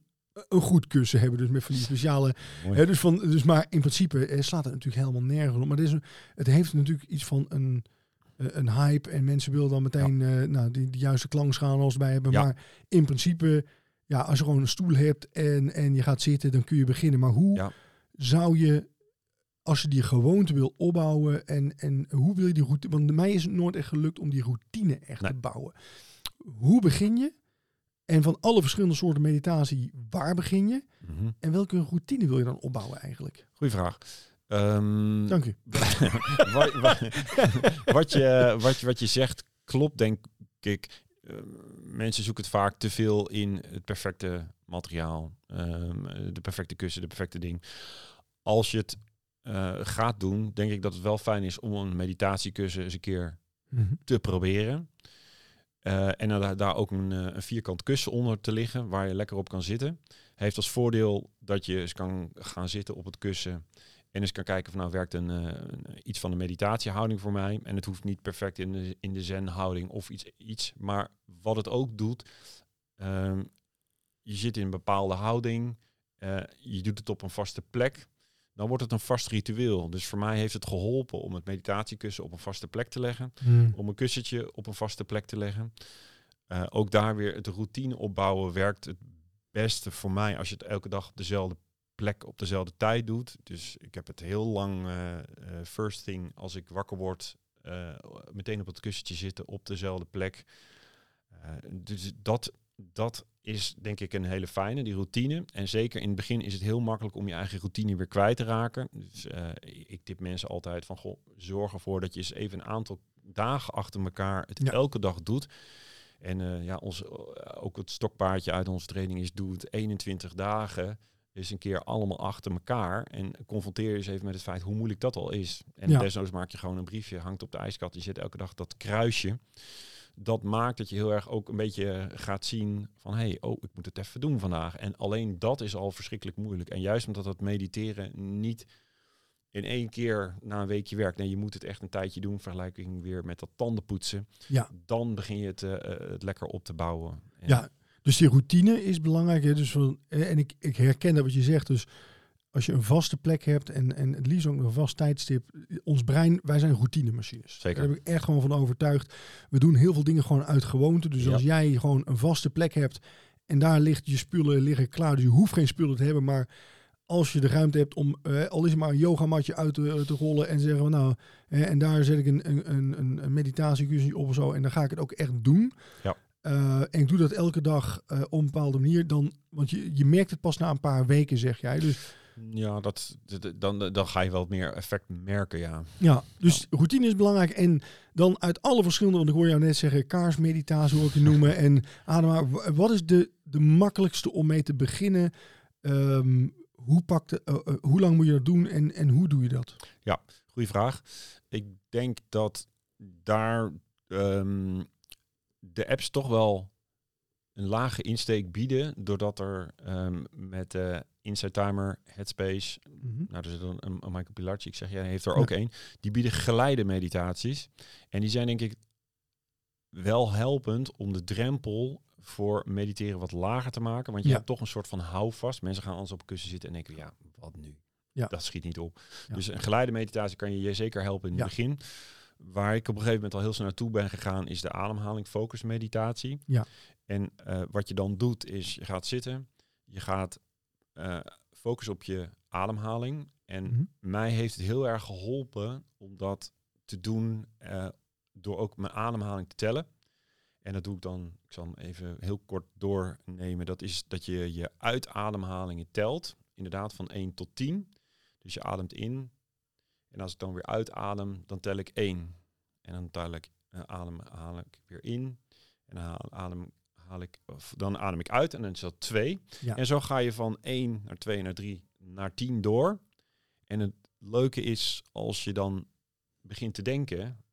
een goed kussen hebben. Dus met van die speciale... Hè, dus, van, dus maar in principe eh, slaat het natuurlijk helemaal nergens op. Maar het, is het heeft natuurlijk iets van een, eh, een hype. En mensen willen dan meteen eh, nou, die, die juiste klankschaal als bij hebben. Ja. Maar in principe, ja, als je gewoon een stoel hebt en, en je gaat zitten, dan kun je beginnen. Maar hoe Ja. zou je, als je die gewoonte wil opbouwen en, en hoe wil je die routine... Want mij is het nooit echt gelukt om die routine echt Nee. te bouwen. Hoe begin je? En van alle verschillende soorten meditatie, waar begin je? Mhm. En welke routine wil je dan opbouwen eigenlijk? Goeie vraag. Ehm, Dank u. wat, wat, wat, je, wat, je, wat je zegt klopt, denk ik. Eh, mensen zoeken het vaak te veel in het perfecte materiaal, ehm, de perfecte kussen, de perfecte ding. Als je het eh, gaat doen, denk ik dat het wel fijn is om een meditatiekussen eens een keer te proberen. Eh, en daar, ook een, eh, een vierkant kussen onder te liggen waar je lekker op kan zitten. Heeft als voordeel dat je eens kan gaan zitten op het kussen en eens kan kijken van nou werkt een, eh, iets van de meditatiehouding voor mij. En het hoeft niet perfect in de, in de zen-houding of iets, iets. Maar wat het ook doet, ehm, je zit in een bepaalde houding, je doet het op een vaste plek. Dan wordt het een vast ritueel. Dus voor mij heeft het geholpen om het meditatiekussen op een vaste plek te leggen om een kussentje op een vaste plek te leggen. Eh, ook daar weer het routine opbouwen werkt het beste voor mij als je het elke dag op dezelfde plek op dezelfde tijd doet. Dus ik heb het heel lang eh, eh, first thing als ik wakker word meteen op het kussentje zitten op dezelfde plek. Dus dat, dat is denk ik een hele fijne, die routine. En zeker in het begin is het heel makkelijk om je eigen routine weer kwijt te raken. Dus eh, ik tip mensen altijd van, goh, zorg ervoor dat je eens even een aantal dagen achter elkaar het Ja. elke dag doet. En eh, ja, ons, eh, ook het stokpaardje uit onze training is doe het 21 dagen. Dus een keer allemaal achter elkaar. En confronteer je eens even met het feit hoe moeilijk dat al is. En Ja. desnoods maak je gewoon een briefje, hangt op de ijskast. Je zet elke dag dat kruisje. Dat maakt dat je heel erg ook een beetje gaat zien van... hé, hey, oh, ik moet het even doen vandaag. En alleen dat is al verschrikkelijk moeilijk. En juist omdat dat mediteren niet in één keer na een weekje werkt. Nee, je moet het echt een tijdje doen. Vergelijking weer met dat tandenpoetsen. Ja. Dan begin je het, eh, eh, het lekker op te bouwen. En Ja, dus die routine is belangrijk. Hè? Dus van, eh, en ik, ik herken dat wat je zegt. Dus als je een vaste plek hebt en, en het liefst ook nog een vast tijdstip. Ons brein, wij zijn routinemachines. Zeker. Daar ben ik echt gewoon van overtuigd. We doen heel veel dingen gewoon uit gewoonte. Dus Ja. als jij gewoon een vaste plek hebt en daar ligt je spullen liggen klaar. Dus je hoeft geen spullen te hebben, maar als je de ruimte hebt om, eh, al is het maar een yogamatje uit te, te rollen en zeggen van nou, eh, en daar zet ik een, een, een, een- meditatiecursus op of zo en dan ga ik het ook echt doen. Ja. Eh, en ik doe dat elke dag eh, op een bepaalde manier. Dan, want je, je merkt het pas na een paar weken, zeg jij. Dus Ja, dat, dan, dan ga je wel meer effect merken, ja. ja, dus routine is belangrijk. En dan uit alle verschillende, want ik hoor jou net zeggen, kaarsmeditatie ik het noemen. En adema, wat is de, de makkelijkste om mee te beginnen? Ehm, hoe, pakt de, eh, eh, hoe lang moet je dat doen en, en hoe doe je dat? Goeie vraag. Ik denk dat daar ehm, de apps toch wel een lage insteek bieden, doordat er ehm, met de Insight Timer, Headspace, nou er zit een, een, een Michael Pilarczyk, zeg jij, heeft er ook één, die bieden geleide meditaties. En die zijn denk ik wel helpend om de drempel voor mediteren wat lager te maken, want je Ja. hebt toch een soort van houvast. Mensen gaan anders op kussen zitten en denken, ja, wat nu? Ja. Dat schiet niet op. Ja. Dus een geleide meditatie kan je je zeker helpen in het begin. Waar ik op een gegeven moment al heel snel naartoe ben gegaan, is de ademhaling focus meditatie. Ja. En eh, wat je dan doet, is je gaat zitten, je gaat eh focussen op je ademhaling. En Mhm. mij heeft het heel erg geholpen om dat te doen eh, door ook mijn ademhaling te tellen. En dat doe ik dan, ik zal hem even heel kort doornemen. Dat is dat je je uitademhalingen telt. Inderdaad, van 1 tot 10. Dus je ademt in. En als ik dan weer uitadem, dan tel ik 1. En dan tel ik, uh, adem haal ik weer in. En dan adem, haal ik, of dan adem ik uit en dan is dat 2. Ja. En zo ga je van 1 naar 2 naar 3 naar 10 door. En het leuke is, als je dan begint te denken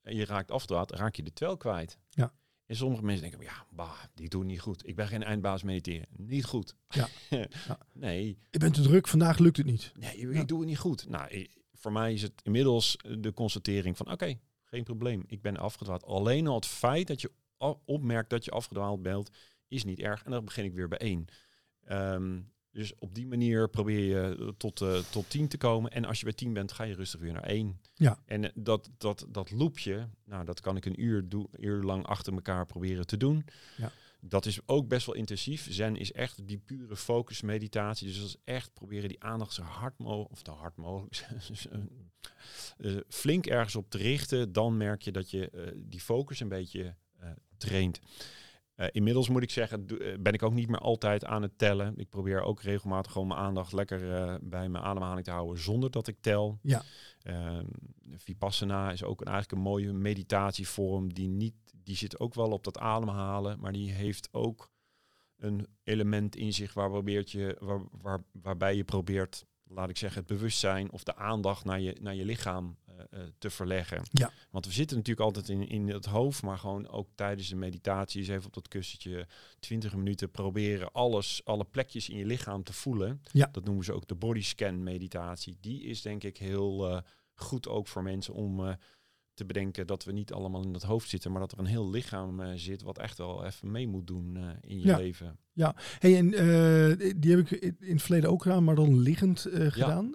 en je raakt afdwaalt, raak je de tel kwijt. Ja. En sommige mensen denken, ja, bah, die doen niet goed. Ik ben geen eindbaas mediteren. Niet goed. Ja. Ja. Nee, Ik ben te druk, vandaag lukt het niet. nee, ik Ja. doe het niet goed. Nou, voor mij is het inmiddels eh, de constatering van, oké, geen probleem. Ik ben afgedwaald. Alleen al het feit dat je opmerkt dat je afgedwaald bent, is niet erg. En dan begin ik weer bij één. Ehm, dus op die manier probeer je eh, tot, eh, tot 10 te komen. En als je bij 10 bent, ga je rustig weer naar 1. Ja. En eh, dat, dat, dat loopje, nou, dat kan ik een uur, doe, uur lang achter elkaar proberen te doen. Ja. Dat is ook best wel intensief. Zen is echt die pure focus meditatie. Dus dat is echt proberen die aandacht zo hard mogelijk, of zo hard mogelijk, flink ergens op te richten. Dan merk je dat je die focus een beetje traint. Eh, inmiddels moet ik zeggen, eh, ben ik ook niet meer altijd aan het tellen. Ik probeer ook regelmatig gewoon mijn aandacht lekker eh, bij mijn ademhaling te houden zonder dat ik tel. Ja. Ehm, Vipassana is ook een, eigenlijk een mooie meditatievorm die niet, die zit ook wel op dat ademhalen, maar die heeft ook een element in zich waar probeert je, waar, waar, waarbij je probeert, laat ik zeggen, het bewustzijn of de aandacht naar je, naar je lichaam te verleggen. Ja. Want we zitten natuurlijk altijd in, in het hoofd, maar gewoon ook tijdens de meditatie eens even op dat kussentje 20 minuten proberen alles, alle plekjes in je lichaam te voelen. Ja. Dat noemen ze ook de body scan meditatie. Die is denk ik heel eh, goed ook voor mensen om eh, te bedenken dat we niet allemaal in het hoofd zitten, maar dat er een heel lichaam eh, zit wat echt wel even mee moet doen eh, in je Ja. leven. Hey, en eh, die heb ik in het verleden ook gedaan, maar dan liggend eh, gedaan.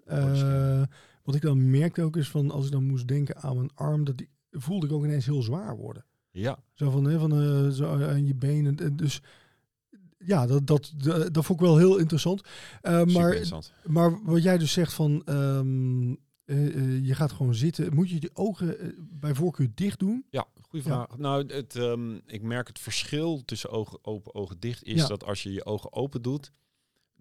Eh, wat ik dan merkte ook is van, als ik dan moest denken aan mijn arm, dat die voelde ik ook ineens heel zwaar worden. Ja, Zo van, hè, van eh, zo aan je benen. Eh, Dus ja, dat, dat, dat, dat vond ik wel heel interessant. Eh, super maar, interessant. maar wat jij dus zegt van, ehm, eh, eh, je gaat gewoon zitten. Moet je die ogen eh, bij voorkeur dicht doen? Ja, goede Ja. vraag. Nou, het, ehm, ik merk het verschil tussen ogen open, ogen dicht is Ja. dat als je je ogen open doet,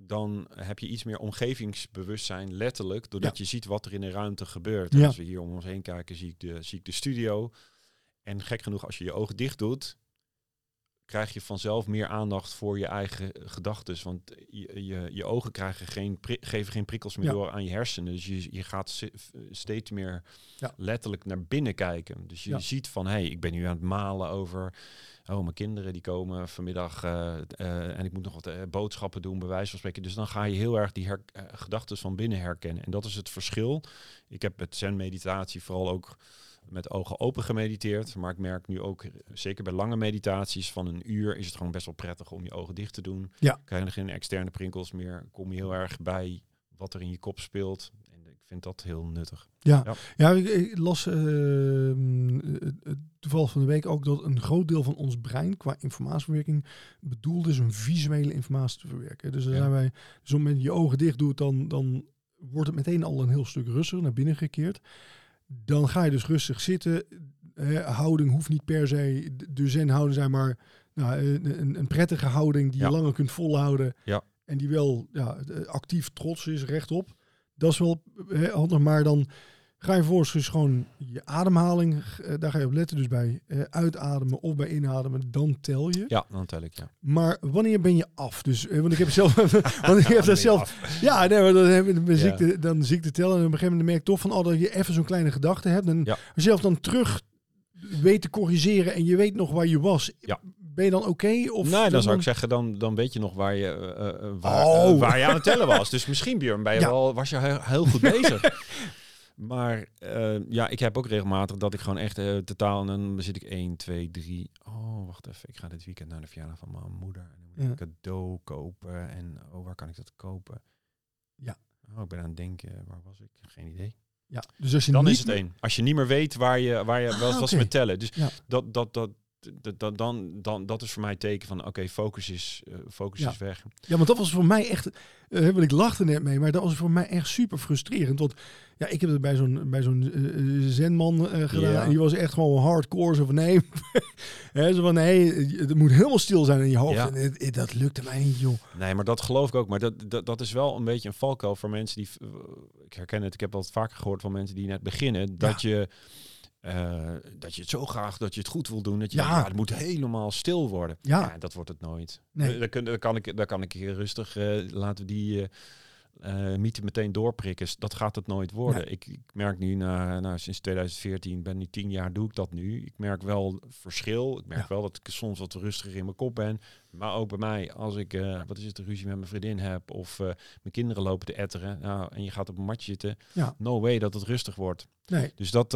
dan heb je iets meer omgevingsbewustzijn, letterlijk, doordat je ziet wat er in de ruimte gebeurt. Ja. Als we hier om ons heen kijken, zie ik, de, zie ik de studio. En gek genoeg, als je je ogen dicht doet, krijg je vanzelf meer aandacht voor je eigen gedachten. Want je, je, je ogen krijgen geen geven geen prikkels meer Ja. door aan je hersenen. Dus je, je gaat steeds meer Ja. letterlijk naar binnen kijken. Dus je Ja. ziet van, hé, hey, ik ben nu aan het malen over... Oh, mijn kinderen die komen vanmiddag eh, eh, en ik moet nog wat eh, boodschappen doen, bij wijze van spreken. Dus dan ga je heel erg die gedachten van binnen herkennen. En dat is het verschil. Ik heb met zen-meditatie vooral ook met ogen open gemediteerd. Maar ik merk nu ook, zeker bij lange meditaties van een uur, is het gewoon best wel prettig om je ogen dicht te doen. Ja. Krijg je geen externe prikkels meer. Kom je heel erg bij wat er in je kop speelt. Vind dat heel nuttig. Ja, Ja. ja. ik, las eh, eh, toevallig van de week ook dat een groot deel van ons brein qua informatieverwerking bedoeld is om visuele informatie te verwerken. Dus dan Ja. zijn wij, dus het moment dat je ogen dicht doet, dan, dan wordt het meteen al een heel stuk rustiger naar binnen gekeerd. Dan ga je dus rustig zitten. Eh, houding hoeft niet per se de- de zen-houding zijn, maar nou, een, een, een prettige houding die Ja. je langer kunt volhouden. Ja. En die wel ja, eh, actief trots is, rechtop. Dat is wel eh, handig, maar dan ga je vervolgens dus gewoon je ademhaling, eh, daar ga je op letten. Dus bij eh, uitademen of bij inademen, dan tel je. Ja, dan tel ik ja. Maar wanneer ben je af? Dus, eh, want ik heb zelf, want ik heb dat zelf, ja, nee, maar dan, heb, dan, zie Ja. ik de, dan zie ik de tellen en op een gegeven moment merk ik toch van, oh, dat je even zo'n kleine gedachte hebt. En Ja. zelf dan terug weet te corrigeren en je weet nog waar je was, Ja. Ben je dan oké? Of nee, dan zou ik zeggen, dan, dan weet je nog waar je, eh, waar, Oh. waar je aan het tellen was. Dus misschien, Björn, ben je Ja. wel, was je heel, heel goed bezig. Maar ja, ik heb ook regelmatig dat ik gewoon echt totaal... En dan zit ik 1, 2, 3... Oh, wacht even. Ik ga dit weekend naar de verjaardag van mijn moeder. En dan moet ik Ja. een cadeau kopen. En oh, waar kan ik dat kopen? Ja. Oh, ik ben aan het denken. Waar was ik? Geen idee. Ja, dus als je Dan niet is het één. Als je niet meer weet waar je, waar je Ah, wel was met tellen. Dus Ja. dat, dat, dat, d- d- dan, dan, dat is voor mij teken van, oké, focus, is, eh, focus Ja. is weg. Ja, want dat was voor mij echt, want ik lachte net mee, maar dat was voor mij echt super frustrerend. Want ja, ik heb het bij zo'n bij zo'n eh, zenman gedaan Ja. en die was echt gewoon hardcore. Zo van nee, zo van nee, het moet helemaal stil zijn in je hoofd. Ja. En het- het- dat lukte mij niet, joh. Nee, maar dat geloof ik ook. Maar dat, dat, dat is wel een beetje een valkuil voor mensen die... Ik herken het, ik heb wat vaker gehoord van mensen die net beginnen. Dat, je, eh, dat je het zo graag, dat je het goed wil doen. Dat je Ja. denkt, ja, het moet helemaal stil worden. Ja. dat wordt het nooit. Nee. Eh, Daar, kun, daar, kan ik, daar kan ik hier rustig... eh, laten we die... eh, mythe meteen doorprikken. Dat gaat het nooit worden. Nee. Ik, ik merk nu, na, nou, sinds 2014, ben nu tien jaar, doe ik dat nu. Ik merk wel verschil. Ik merk Ja. wel dat ik soms wat rustiger in mijn kop ben. Maar ook bij mij, als ik, eh, wat is het, een ruzie met mijn vriendin heb of mijn kinderen lopen te etteren, nou, en je gaat op een matje zitten, Ja. no way dat het rustig wordt. Nee, Dus dat,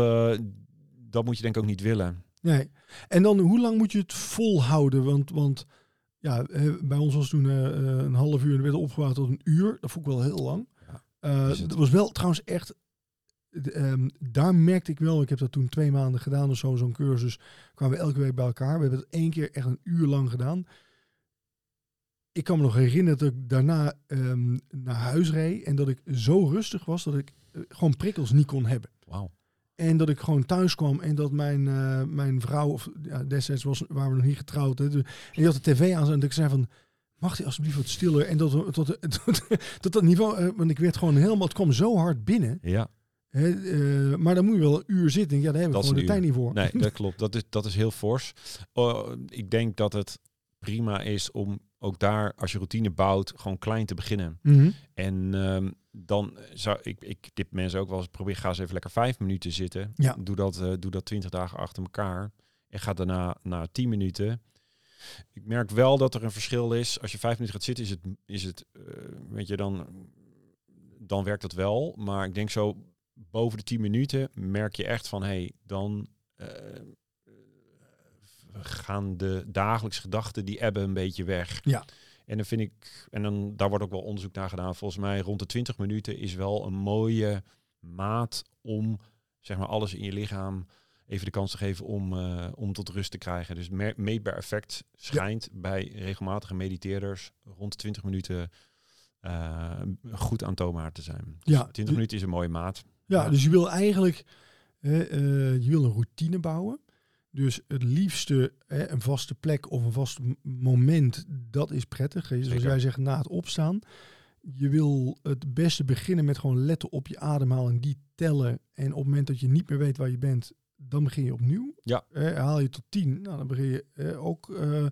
dat moet je denk ik ook niet willen. nee. En dan, hoe lang moet je het volhouden? Want, want ja, bij ons was toen eh, eh, een half uur en er werd opgebouwd tot een uur. Dat vond ik wel heel lang. Ja, Eh, is het. dat was wel trouwens echt. ehm, daar merkte ik wel, ik heb dat toen twee maanden gedaan of zo, zo'n cursus. Kwamen we elke week bij elkaar. We hebben het één keer echt een uur lang gedaan. Ik kan me nog herinneren dat ik daarna ehm, naar huis reed en dat ik zo rustig was dat ik gewoon prikkels niet kon hebben. Wauw. En dat ik gewoon thuis kwam en dat mijn, eh, mijn vrouw, of ja, destijds was, waren we nog niet getrouwd, hè, en die had de tv aan en dat ik zei van, mag die alsjeblieft wat stiller? En dat, we- tot, tot, tot dat niveau, eh, want ik werd gewoon helemaal, het kwam zo hard binnen. Ja, Hè, eh, maar dan moet je wel een uur zitten. Ja, daar hebben we gewoon de tijd niet voor. nee, dat klopt. Dat is, dat is heel fors. Oh, ik denk dat het prima is om ook daar, als je routine bouwt, gewoon klein te beginnen. Mhm. En ehm, dan zou ik, ik tip mensen ook wel eens, probeer, ga eens even lekker vijf minuten zitten. Ja. Doe dat, eh, doe dat twintig dagen achter elkaar. En ga daarna naar tien minuten. Ik merk wel dat er een verschil is. Als je vijf minuten gaat zitten, is het, is het eh, weet je, dan, dan werkt dat wel. Maar ik denk zo boven de tien minuten merk je echt van, hé, hey, dan eh, gaan de dagelijkse gedachten, die ebben een beetje weg. Ja. En dan vind ik, en dan daar wordt ook wel onderzoek naar gedaan. Volgens mij rond de 20 minuten is wel een mooie maat om zeg maar alles in je lichaam even de kans te geven om, eh, om tot rust te krijgen. Dus me- meetbaar effect schijnt bij regelmatige mediteerders rond de 20 minuten eh, goed aantoonbaar te zijn. Dus Ja, 20 de- minuten is een mooie maat. Ja, Ja. dus je wil eigenlijk hè, eh, je wil een routine bouwen. Dus het liefste hè, een vaste plek of een vast moment, dat is prettig. Zoals Zeker. jij zegt, na het opstaan. Je wil het beste beginnen met gewoon letten op je ademhaling, die tellen. En op het moment dat je niet meer weet waar je bent, dan begin je opnieuw. Ja. Eh, haal je tot tien, nou, dan begin je eh, ook. eh,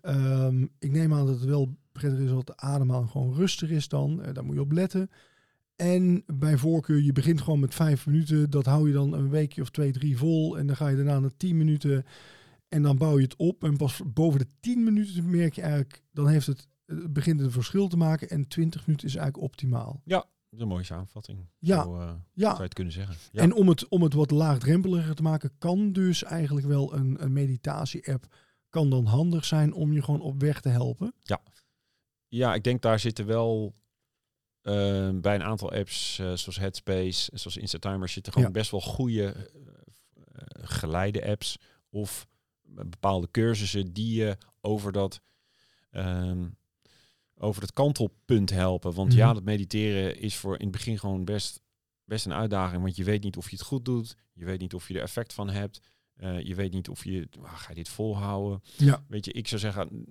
ehm, ik neem aan dat het wel prettig is dat de ademhaling gewoon rustig is dan. Eh, daar moet je op letten. En bij voorkeur, je begint gewoon met vijf minuten. Dat hou je dan een weekje of twee, drie vol. En dan ga je daarna naar tien minuten. En dan bouw je het op. En pas boven de tien minuten merk je eigenlijk, dan heeft het, het begint het een verschil te maken. En twintig minuten is eigenlijk optimaal. Dat is een mooie samenvatting. Ja. Zo, eh, zou Ja, je het kunnen zeggen. Ja. en om het, om het wat laagdrempeliger te maken, kan dus eigenlijk wel een, een meditatie-app kan dan handig zijn om je gewoon op weg te helpen. Ja, ik denk daar zitten wel eh, bij een aantal apps eh, zoals Headspace, zoals Instatimer, zitten gewoon Ja. best wel goede eh, eh, geleide apps of bepaalde cursussen die je over dat ehm, over het kantelpunt helpen. Want ja, Mhm. dat mediteren is voor in het begin gewoon best, best een uitdaging, want je weet niet of je het goed doet, je weet niet of je er effect van hebt, je weet niet of je ah, ga je dit volhouden. Ja. Weet je, ik zou zeggen,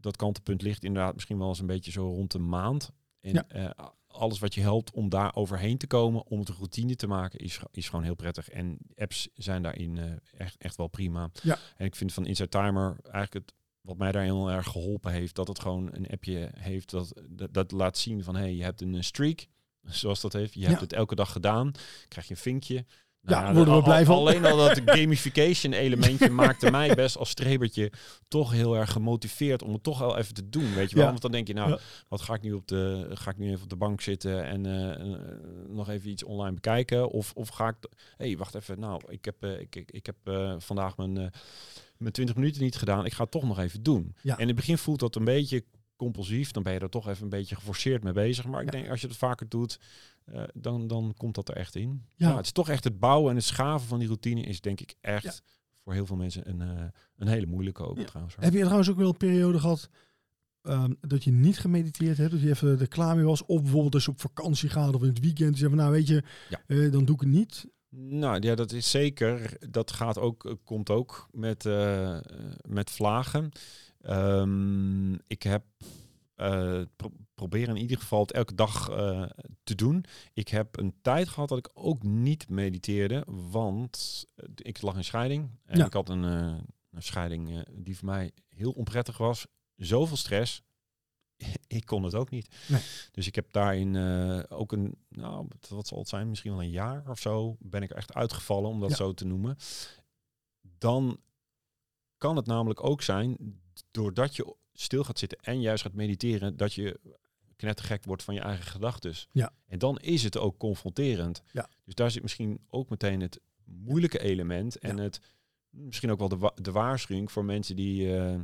dat kantelpunt ligt inderdaad misschien wel eens een beetje zo rond een maand. En Ja. eh, alles wat je helpt om daar overheen te komen, om het een routine te maken, is, is gewoon heel prettig. En apps zijn daarin eh, echt, echt wel prima. Ja. En ik vind van Inside Timer eigenlijk het, wat mij daar heel erg geholpen heeft, dat het gewoon een appje heeft dat, dat, dat laat zien van, hé, hey, je hebt een streak, zoals dat heeft. Je Ja. hebt het elke dag gedaan, krijg je een vinkje. Nou Ja, worden we al- blij van. Alleen al dat gamification elementje maakte mij best als strebertje toch heel erg gemotiveerd om het toch wel even te doen. Weet je wel? Ja. Want dan denk je, nou, Ja. wat ga ik nu op de, ga ik nu even op de bank zitten en eh, eh, nog even iets online bekijken? Of, of ga ik, hé, hey, wacht even, nou, ik heb, eh, ik, ik, ik heb vandaag mijn, mijn 20 minuten niet gedaan. Ik ga het toch nog even doen. Ja. En in het begin voelt dat een beetje compulsief. Dan ben je er toch even een beetje geforceerd mee bezig. Maar ik Ja. denk, als je het vaker doet, eh, dan, dan komt dat er echt in. Ja. Ja. het is toch echt het bouwen en het schaven van die routine is denk ik echt Ja. voor heel veel mensen een, eh, een hele moeilijke ook Ja. trouwens. Heb je trouwens ook wel een periode gehad ehm, dat je niet gemediteerd hebt? Dat je even er klaar mee was? Of bijvoorbeeld als je op vakantie gaat of in het weekend. Van nou weet je, eh, dan doe ik het niet. Nou ja, dat is zeker. Dat gaat ook, komt ook met, met vlagen. Ehm, ik heb pro proberen in ieder geval het elke dag eh, te doen. Ik heb een tijd gehad dat ik ook niet mediteerde, want eh, ik lag in scheiding. En Ja. ik had een, een scheiding die voor mij heel onprettig was. Zoveel stress. ik kon het ook niet. Nee. Dus ik heb daarin ook een, nou, wat zal het zijn, misschien wel een jaar of zo, ben ik er echt uitgevallen, om dat Ja. zo te noemen. Dan kan het namelijk ook zijn, doordat je stil gaat zitten en juist gaat mediteren, dat je knettergek wordt van je eigen gedachten. Ja. En dan is het ook confronterend. Ja. Dus daar zit misschien ook meteen het moeilijke element en Ja. het misschien ook wel de, wa- de waarschuwing voor mensen die eh,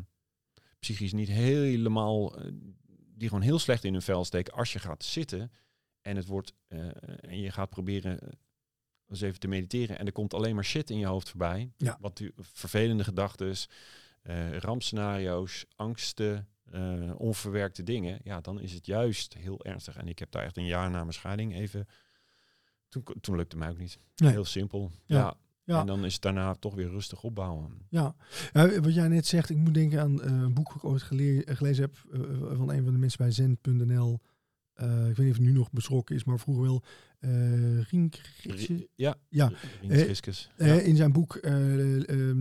psychisch niet helemaal, eh, die gewoon heel slecht in hun vel steken. Als je gaat zitten en het wordt eh, en je gaat proberen eens even te mediteren en er komt alleen maar shit in je hoofd voorbij. Ja. Wat u, vervelende gedachten, eh rampscenario's, angsten, eh, onverwerkte dingen. Ja, dan is het juist heel ernstig. En ik heb daar echt een jaar na mijn scheiding even. Toen, toen lukte mij ook niet. Nee. Heel simpel. Ja. Ja. Ja. En dan is het daarna toch weer rustig opbouwen. Ja, Ja, wat jij net zegt, ik moet denken aan eh, een boek dat ik ooit gele- gelezen heb van een van de mensen bij zen.nl. Eh, ik weet niet of het nu nog beschrokken is, maar vroeger wel. Ri- Ja. Eh, ja. in zijn boek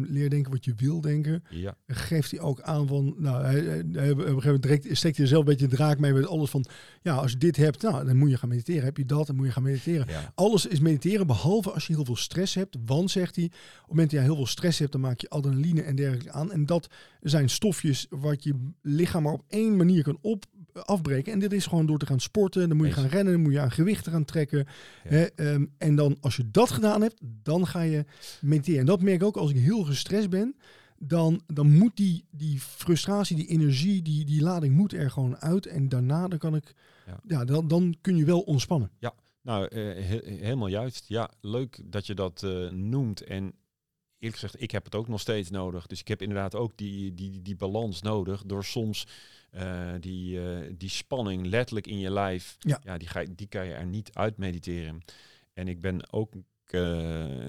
Leer denken wat je wil denken, ja. geeft hij ook aan van, nou, hij, hij- hij- op een gegeven moment direct steekt hij er zelf een beetje draak mee met alles van, ja, als je dit hebt, nou, dan moet je gaan mediteren. Heb je dat, dan moet je gaan mediteren. ja. Alles is mediteren, behalve als je heel veel stress hebt. Want, zegt hij, op het moment dat je heel veel stress hebt, dan maak je adrenaline en dergelijke aan. En dat zijn stofjes wat je lichaam maar op één manier kan op, afbreken. En dit is gewoon door te gaan sporten. Dan moet je gaan rennen, dan moet je aan gewichten gaan trekken. Ja. Hè, ehm, en dan, als je dat gedaan hebt, dan ga je mediteren. En dat merk ik ook als ik heel gestrest ben. Dan, dan moet die, die frustratie, die energie, die, die lading moet er gewoon uit. En daarna dan kan ik, ja. Ja. dan, dan kun je wel ontspannen. Nou, eh, he- helemaal juist. Ja, leuk dat je dat eh, noemt. En eerlijk gezegd, ik heb het ook nog steeds nodig. Dus ik heb inderdaad ook die, die, die balans nodig. Door soms eh, die, eh, die spanning letterlijk in je lijf, Ja. die, ga, je- die kan je er niet uit mediteren. En ik ben ook eh,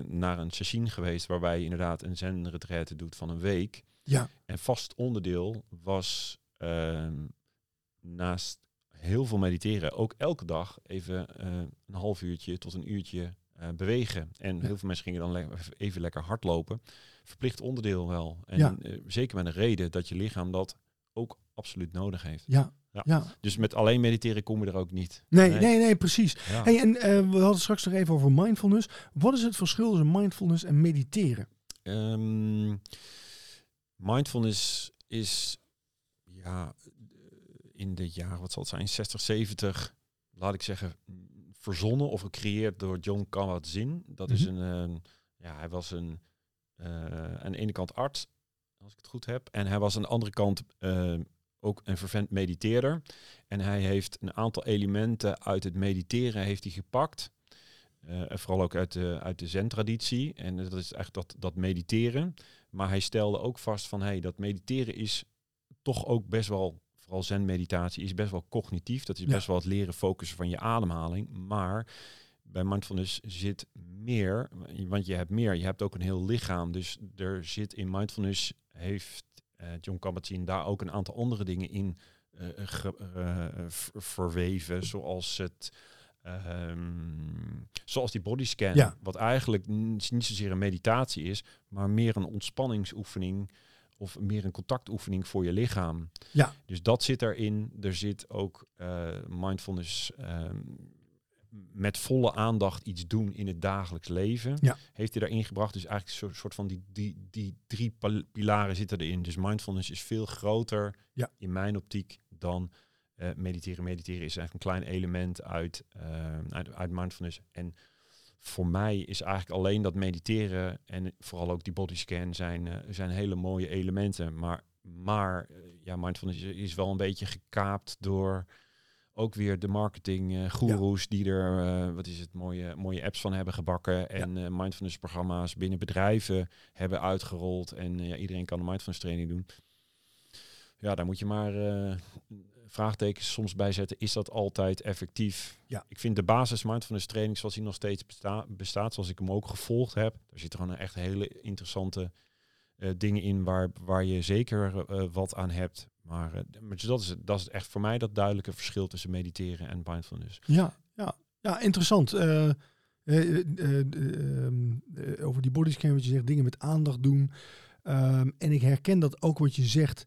naar een sessie geweest waarbij je inderdaad een zen-retraite doet van een week. Ja, En vast onderdeel was ehm, naast heel veel mediteren ook elke dag even een half uurtje tot een uurtje bewegen. En Ja. heel veel mensen gingen dan le- even lekker hardlopen. Verplicht onderdeel wel. En Ja. zeker met een reden dat je lichaam dat ook absoluut nodig heeft. ja, Ja. ja. Dus met alleen mediteren kom je er ook niet. Nee, nee, nee, precies. Ja. Hey, en eh, we hadden straks nog even over mindfulness. Wat is het verschil tussen mindfulness en mediteren? Ehm, mindfulness is ja, in de jaren, wat zal het zijn, 60, 70, laat ik zeggen, verzonnen of gecreëerd door John Kabat-Zinn. Dat is Mhm. een, eh, ja, hij was een, eh, aan de ene kant arts, als ik het goed heb, en hij was aan de andere kant eh, ook een vervent mediteerder. En hij heeft een aantal elementen uit het mediteren heeft hij gepakt. En vooral ook uit de, uit de zen-traditie. En dat is echt dat, dat mediteren. Maar hij stelde ook vast van, hey, dat mediteren is toch ook best wel, vooral zen-meditatie, is best wel cognitief. Dat is Ja. best wel het leren focussen van je ademhaling. Maar bij mindfulness zit meer, want je hebt meer. Je hebt ook een heel lichaam. Dus er zit in mindfulness, heeft John Kabat-Zinn daar ook een aantal andere dingen in eh, eh, verweven. Zoals het... ehm, zoals die bodyscan, Ja. wat eigenlijk niet zozeer een meditatie is, maar meer een ontspanningsoefening of meer een contactoefening voor je lichaam. Ja. Dus dat zit erin. Er zit ook eh, mindfulness ehm, met volle aandacht iets doen in het dagelijks leven. Ja. Heeft hij daarin gebracht. Dus eigenlijk een soort van die, die, die drie pilaren zitten erin. Dus mindfulness is veel groter Ja. in mijn optiek dan eh, mediteren. Mediteren is eigenlijk een klein element uit, eh, uit, uit mindfulness. En voor mij is eigenlijk alleen dat mediteren en vooral ook die bodyscan zijn, eh, zijn hele mooie elementen. Maar, maar ja, mindfulness is, is wel een beetje gekaapt door ook weer de marketing uh, goeroes die er, uh, wat is het, mooie, mooie apps van hebben gebakken. En uh, mindfulness programma's binnen bedrijven hebben uitgerold. En ja, iedereen kan een mindfulness training doen. Ja, daar moet je maar vraagtekens soms bij zetten. Is dat altijd effectief? Ja. Ik vind de basis mindfulness training zoals die nog steeds besta bestaat, zoals ik hem ook gevolgd heb. Daar zitten gewoon echt hele interessante dingen in waar, waar je zeker wat aan hebt. Maar, maar dat, is, dat is echt voor mij dat duidelijke verschil tussen mediteren en mindfulness. Ja, ja, ja interessant. Uh, uh, over die bodyscan wat je zegt, dingen met aandacht doen. Um, en ik herken dat ook wat je zegt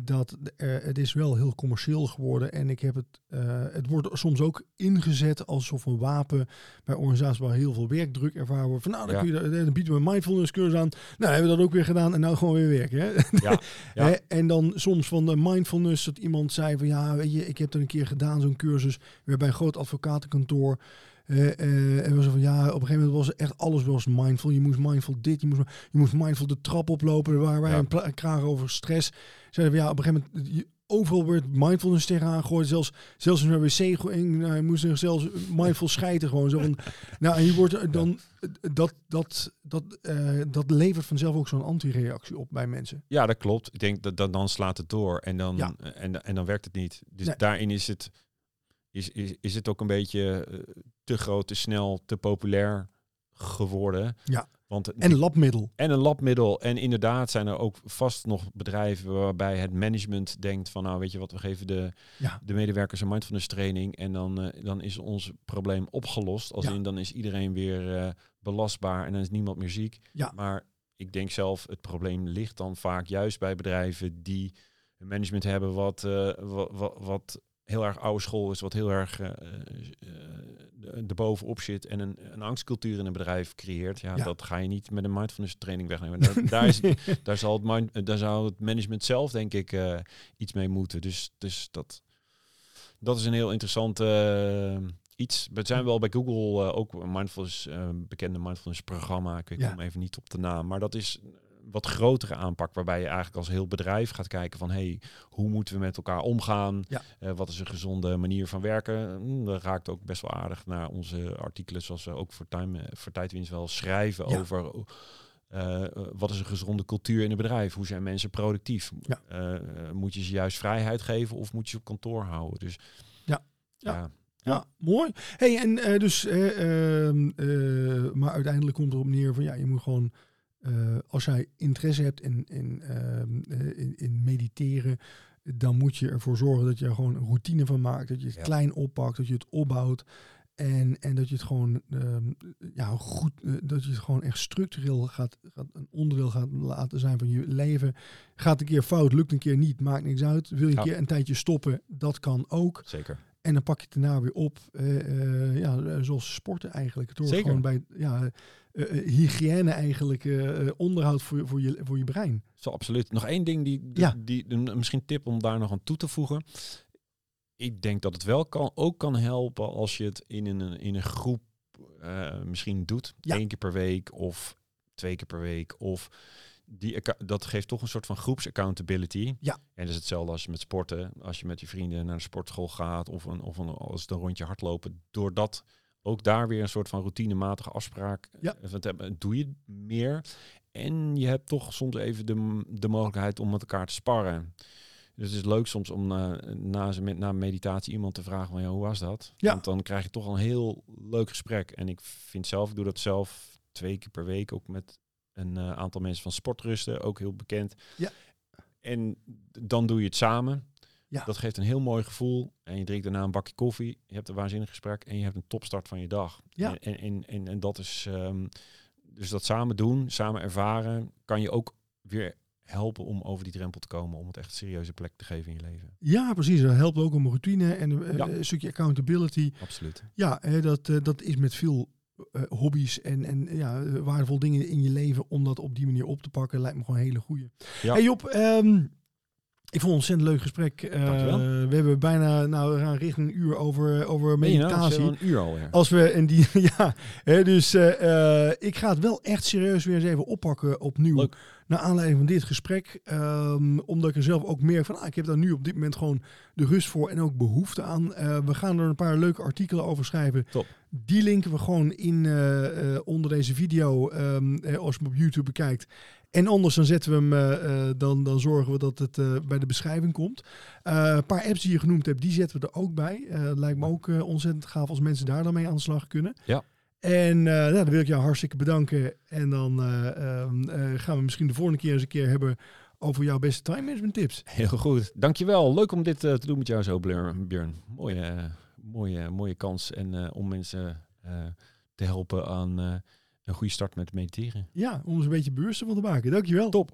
dat uh, het is wel heel commercieel geworden. En ik heb het, uh, het wordt soms ook ingezet alsof een wapen bij organisaties waar heel veel werkdruk ervaren wordt. Van nou, dan, Ja. kun je, dan bieden we een mindfulness cursus aan. Nou, hebben we dat ook weer gedaan en nou gewoon weer werken. Hè? Ja, ja. En dan soms van de mindfulness dat iemand zei van ja, weet je, ik heb er een keer gedaan zo'n cursus weer bij een groot advocatenkantoor. Eh, eh, en was van ja, op een gegeven moment was echt alles was mindful. Je moest mindful dit, je moest, je moest mindful de trap oplopen. Waren wij Ja. een kraag over stress. Zeiden van ja, op een gegeven moment je- overal werd mindfulness tegenaan gegooid. Zelfs, zelfs een wc ging, nou, je moest zelfs mindful schijten gewoon. Zo van, nou, en je wordt er dan dat dat dat eh, dat levert vanzelf ook zo'n antireactie op bij mensen. Ja, dat klopt. Ik denk dat, dat dan slaat het door en dan, Ja. en, en dan werkt het niet. Dus Nee. daarin is het, is, is, is het ook een beetje eh, te groot, te snel, te populair geworden. Ja. Want En labmiddel. en een labmiddel. En inderdaad zijn er ook vast nog bedrijven waarbij het management denkt van nou weet je wat, we geven de, Ja. de medewerkers een mindfulness training en dan, eh, dan is ons probleem opgelost. Als Ja. in dan is iedereen weer eh, belastbaar en dan is niemand meer ziek. Ja. Maar ik denk zelf, het probleem ligt dan vaak juist bij bedrijven die een management hebben wat, wat, wat, wat heel erg oude school is, wat heel erg eh, eh, erbovenop zit en een, een angstcultuur in een bedrijf creëert. Ja, Ja. dat ga je niet met een mindfulness training wegnemen. Daar, daar, is, daar, zal het mind, daar zou het management zelf, denk ik, iets mee moeten. Dus, dus dat, dat is een heel interessant iets. We zijn wel bij Google ook een mindfulness, bekende mindfulness programma. Ik weet Ja. kom even niet op de naam, maar dat is wat grotere aanpak waarbij je eigenlijk als heel bedrijf gaat kijken van hey, hoe moeten we met elkaar omgaan? Ja. Eh, wat is een gezonde manier van werken? Hm, dat raakt ook best wel aardig naar onze artikelen zoals we ook voor, time, eh, voor tijdwinst wel schrijven Ja. over eh, wat is een gezonde cultuur in een bedrijf? Hoe zijn mensen productief? Ja. Moet je ze juist vrijheid geven of moet je ze op kantoor houden? Dus Ja. ja. Ja. Mooi. Hey, en dus, eh, ehm, eh, maar uiteindelijk komt erop neer van ja, je moet gewoon, eh, als jij interesse hebt in, in, ehm, eh, in, in mediteren, dan moet je ervoor zorgen dat je er gewoon een routine van maakt, dat je het Ja. klein oppakt, dat je het opbouwt. En, en dat je het gewoon ehm, ja, goed, eh, dat je het gewoon echt structureel gaat, gaat een onderdeel gaat laten zijn van je leven. Gaat een keer fout, lukt een keer niet, maakt niks uit. Wil je een keer een tijdje stoppen, dat kan ook. Zeker. En dan pak je het daarna weer op. ja, zoals sporten eigenlijk. Door Zeker. gewoon bij ja, eh, eh, hygiëne eigenlijk eh, onderhoud voor, je- voor, je, voor je brein. Zo, absoluut. Nog één ding, die, Ja. die, die, misschien tip om daar nog aan toe te voegen. Ik denk dat het wel kan, ook kan helpen als je het in een, in een groep misschien doet. Ja. Eén keer per week of twee keer per week. Of die, dat geeft toch een soort van groepsaccountability. Ja. En dat is hetzelfde als je met sporten. Als je met je vrienden naar de sportschool gaat of, een, of een, als het een rondje hardlopen. Doordat ook daar weer een soort van routinematige afspraak Ja. eh, doe je meer. En je hebt toch soms even de, de mogelijkheid om met elkaar te sparren. Dus het is leuk soms om na, na, met, na meditatie iemand te vragen van ja, hoe was dat? Ja. Want dan krijg je toch al een heel leuk gesprek. En ik vind zelf, ik doe dat zelf twee keer per week ook met een eh, aantal mensen van Sportrusten, ook heel bekend. Ja. En dan doe je het samen. Ja. Dat geeft een heel mooi gevoel. En je drinkt daarna een bakje koffie. Je hebt een waanzinnig gesprek en je hebt een topstart van je dag. Ja. En, en, en, en dat is ehm, dus dat samen doen, samen ervaren, kan je ook weer helpen om over die drempel te komen, om het echt een serieuze plek te geven in je leven. Ja, precies. Dat helpt ook om routine en eh, Ja. een stukje accountability. Absoluut. Ja, hè, dat, eh, dat is met veel eh, hobby's en, en ja, waardevolle dingen in je leven om dat op die manier op te pakken, lijkt me gewoon een hele goeie. Ja. Hey Job, ehm, Ik vond het een ontzettend leuk gesprek. Uh, Dankjewel. we hebben bijna nou, we gaan richting een uur over, over nou? meditatie. Al een uur. Als we en die ja, hè, dus eh, eh, ik ga het wel echt serieus weer eens even oppakken opnieuw. Leuk. Naar aanleiding van dit gesprek. Ehm, omdat ik er zelf ook meer van, ah, ik heb daar nu op dit moment gewoon de rust voor en ook behoefte aan. Eh, we gaan er een paar leuke artikelen over schrijven. Top. Die linken we gewoon in eh, eh, onder deze video ehm, eh, als je hem op YouTube bekijkt. En anders dan zetten we hem, eh, eh, dan, dan zorgen we dat het eh, bij de beschrijving komt. Een paar apps die je genoemd hebt, die zetten we er ook bij. Lijkt me ook ontzettend gaaf als mensen daar dan mee aan de slag kunnen. Ja. En nou, dan wil ik jou hartstikke bedanken. En dan eh, ehm, eh, gaan we misschien de volgende keer eens een keer hebben over jouw beste time management tips. Heel goed. Dankjewel. Leuk om dit te doen met jou zo, Björn. Mooie, mooie, mooie kans. En om mensen te helpen aan een goede start met mediteren. Ja, om eens een beetje bewuster van te maken. Dankjewel. Top.